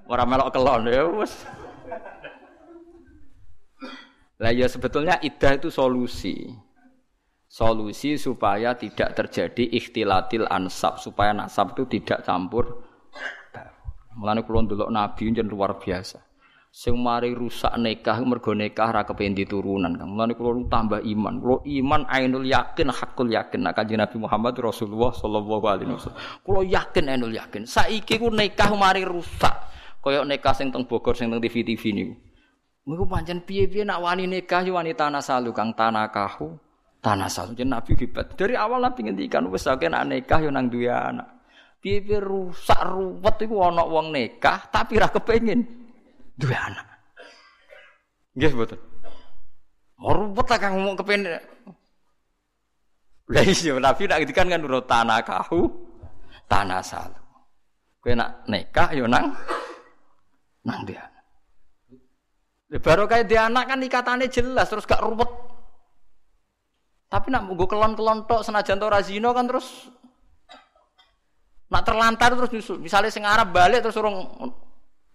Ora melok kelon ya wis. Lah ya sebetulnya idah itu solusi. Solusi supaya tidak terjadi ikhtilatil ansab, supaya nasab itu tidak campur. Mulane kula ndelok nabi jen luar biasa sing mari rusak nikah mergo nikah ra kepengin diturunan Kang. Mulane kula tambah iman. Kula iman ainul yakin hakul yakin nek kanjeng Nabi Muhammad Rasulullah sallallahu alaihi wasallam. Kula yakin ainul yakin. Saiki ku nikah mari rusak. Kaya nikah sing teng Bogor sing teng TV-TV niku. Niku pancen piye-piye nak wani nikah yo wani tanah salu Kang tanah kahu. Tanah salu jeneng Nabi hebat. Dari awal Nabi ngendikan wis akeh nak nikah yo nang duwe anak. Piye-piye rusak ruwet iku ana wong nikah tapi ra kepengin duwe anak. Nggih mboten. Merupet lah kang mau kepen. Lah iya Nabi nak ngendikan kan urut tanah kahu tanah salu. Kowe nak nikah yo nang nang dia. Baru kayak dia anak kan ikatannya jelas terus gak ruwet. Tapi nak munggu kelon-kelon tok senajan to razino kan terus nak terlantar terus nyusul. Misalnya sing Arab balik terus urung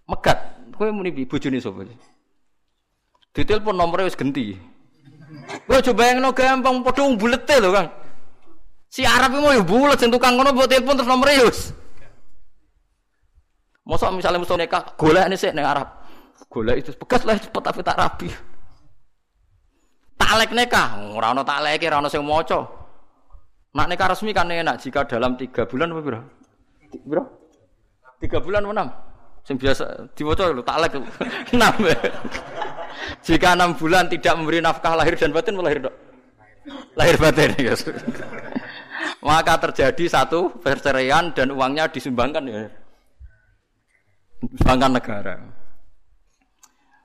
megat. Kowe muni bojone sapa? Ditelepon nomornya wis genti. Kowe coba yang no gampang padha bulete lho, Kang. Si Arab mau yo bulet sing tukang ngono mbok telepon terus nomornya wis. Mosok misalnya mesti nikah, golek sik ning Arab. Golek itu bekas lah cepet tapi tak rapi. Taklek nikah, ora ono takleke, ora ono sing maca. Nak nikah resmi kan enak jika dalam tiga bulan apa bro? Bro? Tiga bulan enam? Sing biasa diwaca lho taklek. 6. Jika enam bulan tidak memberi nafkah lahir dan batin melahir dok. Lahir batin ya. Maka terjadi satu perceraian dan uangnya disumbangkan ya. Disumbangkan negara.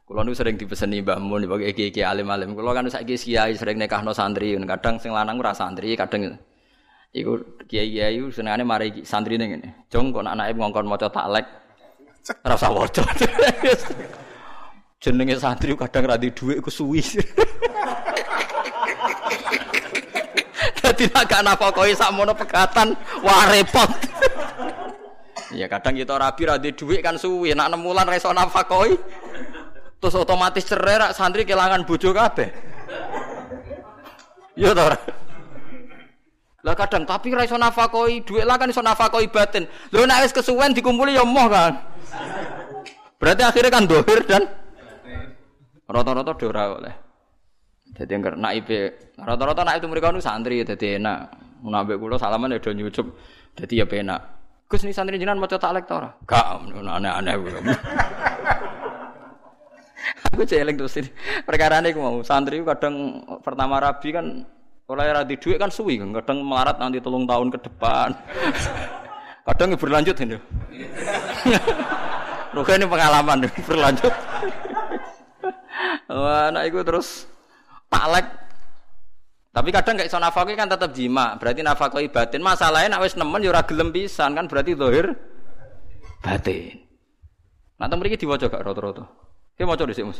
Kulo nu sering dipeseni Mbah Mun bagi iki-iki alim-alim. Kulo kan saiki kiai sering nekahno santri, kadang sing lanang ora santri, kadang iku kiai-kiai senengane mari santri ning ngene. Jong kok anake ngongkon maca taklek Rasa waca. Jenenge santri kadang ra di dhuwit ku suwi. Dadi nek gak nafakoi sakmono pegatan wah repot. Ya kadang kita rabi ra di dhuwit kan suwi, nek 6 wulan ra iso nafakoi. Terus otomatis cerai rak santri kelangan bojo kabeh. Ya to. Lah kadang tapi ra iso nafakoi dhuwit lah kan iso nafakoi batin. Lho nek wis kesuwen dikumpuli ya moh kan. Berarti akhirnya kan dohir dan rata-rata dora oleh. Jadi yang nak IP rata-rata nak itu mereka nu santri jadi enak. Nabi kulo salaman ya do nyucup. Jadi ya penak. Gus nih santri jinan mau tak lektor. Gak aneh-aneh Aku celeng terus ini. Perkara ini aku mau santri kadang pertama rabi kan oleh radi duit kan suwi kan kadang melarat nanti tolong tahun ke depan. kadang berlanjut ini. Rugen ini pengalaman berlanjut. Wah, anak itu terus taklek. Tapi kadang gak iso nafkah kan tetap jima, berarti nafkah batin. Masalahnya nak wis nemen ya ora gelem pisan kan berarti zahir batin. Nah, teng mriki diwaca gak rata-rata? Ki maca dhisik, Mas.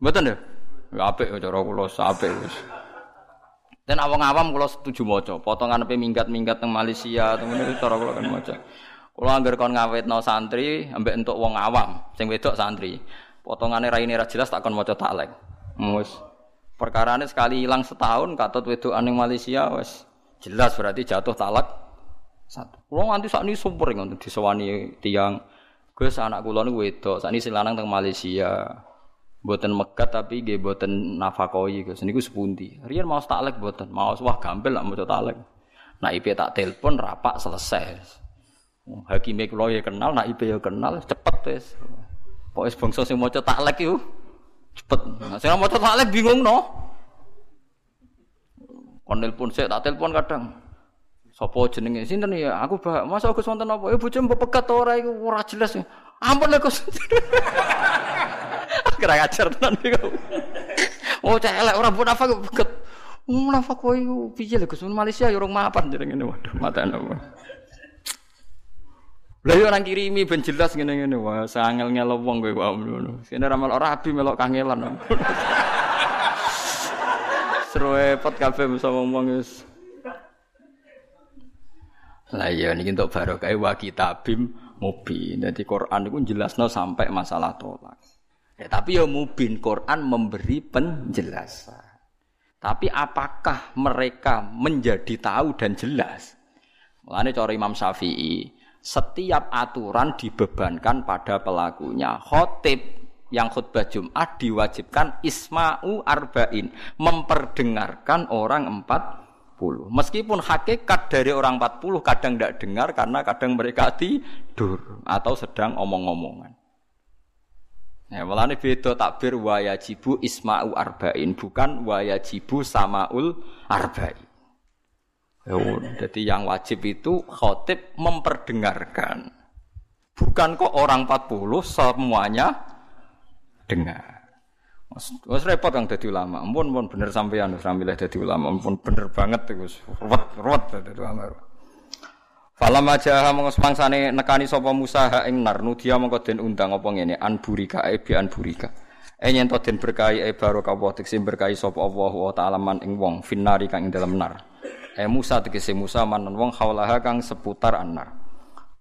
Mboten ya? Ya apik cara kula apik wis. Dan awang awam kalau setuju mojo, potongan apa minggat minggat teng Malaysia, teng ini cara kalau kan mojo. Kalau angger kon ngawet no santri, ambek untuk wong awam, sing wedok santri, potongan era ini jelas tak kon mojo tak lek. Mus, perkara ini sekali hilang setahun, katut wedok aning Malaysia, wes jelas berarti jatuh talak satu. Kalau nanti saat ini super nih disewani tiang, gue anak kulon wedok, saat ini silanang teng Malaysia, Boten megat tapi nggih boten nafakoi Gus. Niku sepundi. Riyen mau taklek boten, mau wah gampil lah maca taklek. Nak IP tak telepon rapak selesai. Hakime kula ya kenal, nak IP ya kenal, cepet wis. Pokoke bangsa sing maca taklek iku cepet. Nah, sing maca taklek bingung no. Kon telepon sik tak telepon kadang. Sopo jenenge sinten ya? Aku bah, masa Gus wonten apa? Bojo mbok pegat ora iku ora jelas. Ampun Gus. Kira ngajar tenan iku. Oh celek ora mbok nafak pegat. Oh, nafak kowe iku piye lho Gus? Malaysia ya urung mapan jenenge waduh matane apa. Lah yo nang kirimi ben jelas ngene-ngene wah sangel ngelo wong kowe kok ngono. Sine ra melok rabi melok kangelan. Seru repot kabeh mesti ngomong wis. Lah iya niki entuk barokah wa kitabim mubin. Dadi Quran iku jelasno sampai masalah tolak. Ya, tapi ya mubin Quran memberi penjelasan. Tapi apakah mereka menjadi tahu dan jelas? Mulane cara Imam Syafi'i, setiap aturan dibebankan pada pelakunya. Khotib yang khutbah Jumat diwajibkan isma'u arba'in, memperdengarkan orang empat Meskipun hakikat dari orang 40 kadang tidak dengar karena kadang mereka tidur atau sedang omong-omongan. Ya, ini beda takbir wayajibu isma'u arba'in bukan wayajibu samaul arba'in. Ya, jadi yang wajib itu khotib memperdengarkan. Bukan kok orang 40 semuanya dengar. Wes repot kang dadi ulama. Ampun pun bener sampean milih dadi ulama. Ampun bener banget iku. Ruwet ruwet dadi ulama. Falam aja mongko semangsane nekani sapa Musa ha ing nar nudia mongko den undang apa ngene an burika e bi an burika. E yen to den berkahi e barokah Allah tekse berkahi sapa Allah wa taala man ing wong finari kang ing dalam nar. E Musa tegese Musa manan wong haulaha kang seputar an-nar.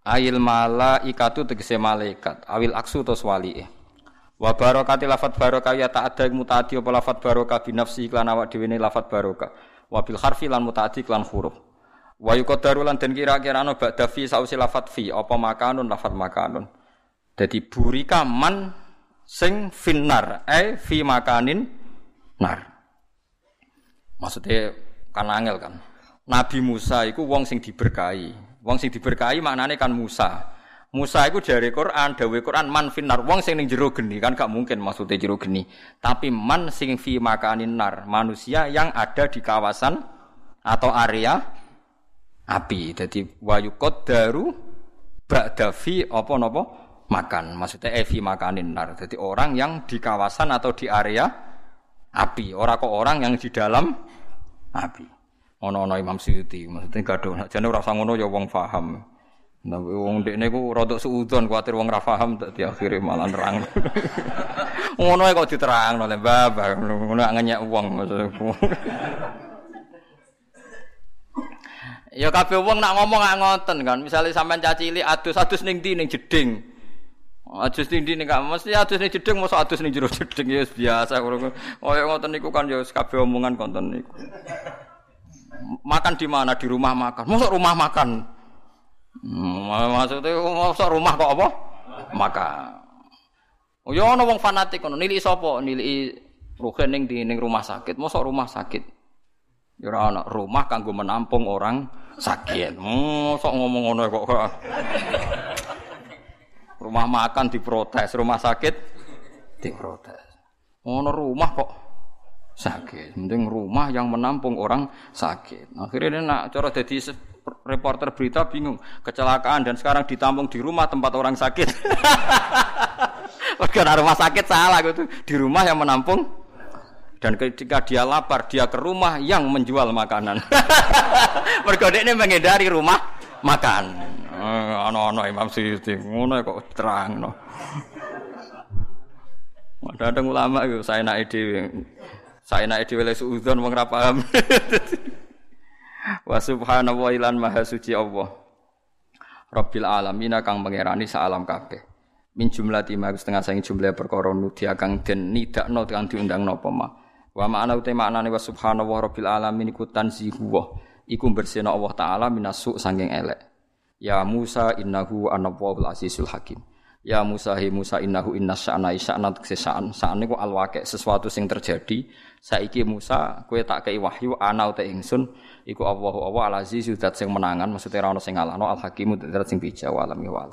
Ail malaikatu tegese malaikat awil aksu to swalihe. Wa barokati lafat barokah ya tak ada mutaati apa lafat barokah bi nafsi iklan awak dhewe lafat barokah. Wa bil harfi lan mutaati iklan huruf. Wa yuqaddaru lan den kira-kira ana ba'da fi sausi lafat fi apa makanun lafat makanun. Dadi burika man sing finnar eh fi makanin nar. Maksudnya kan angel kan. Nabi Musa iku wong sing diberkahi. Wong sing diberkahi maknane kan Musa. Musa itu dari Quran, dawe Quran man finar wong sing ning jero geni kan gak mungkin maksudnya jero geni. Tapi man sing fi makanin nar, manusia yang ada di kawasan atau area api. Jadi wayu daru ba'da fi apa napa makan. Maksudnya evi eh, makanin nar. Jadi orang yang di kawasan atau di area api, orang kok orang yang di dalam api. Ono-ono Imam Suyuti, maksudnya gaduh. Jane ora usah ngono ya wong paham. Nah, wong dekne ku rada suudon kuwatir wong ra paham dadi akhire malah nerang. Ngono kok diterangno le babah, ngono ngenyek wong maksudku. Ya kabeh wong nak ngomong gak ngoten kan. Misalnya sampean caci cilik adus-adus ning ndi ning jeding. Adus ning ndi ning mesti adus ning jeding mosok adus ning jero jeding ya biasa kaya ngoten niku kan ya kabeh omongan konten niku. Makan di mana? Di rumah makan. Mosok rumah makan. Hmm, maksudnya masa rumah kok apa? Maka. Oh ya ana wong fanatik ngono, nilai sapa? Nilai rugen ning di ning rumah sakit. Mosok rumah sakit. Ya ora ana rumah kanggo menampung orang sakit. Mosok ngomong ngono kok. rumah makan diprotes, rumah sakit diprotes. Ono rumah kok sakit. Penting rumah yang menampung orang sakit. Akhirnya dia nak cara jadi reporter berita bingung kecelakaan dan sekarang ditampung di rumah tempat orang sakit. Karena rumah sakit salah gitu di rumah yang menampung dan ketika dia lapar dia ke rumah yang menjual makanan. Mereka ini menghindari rumah makan. Eh, ano-ano Imam Suyuti ngono kok terang no. Ada ulama itu saya naik di saya naik di wilayah suudon. Wa subhanahu wa ilan maha suci Allah. Rabbil alamin kang pangerani alam kabeh. Min jumlah tima setengah saking jumlah perkara nudia kang den nidakno kang diundang napa ma. Wa ma'ana uta maknane wa subhanahu wa rabbil alamin iku tanzihu wa. Iku bersihna Allah taala minasuk saking elek. Ya Musa innahu anawwahul azizul hakim. Ya Musa hi Musa innahu inna sya'na isya'na sesaan sa'an niku alwake sesuatu sing terjadi saiki Musa kowe tak kei wahyu ana uta ingsun iku Allahu Allah al aziz zat sing menangan maksudnya ora ono sing ngalahno al hakim zat sing bijak alam wa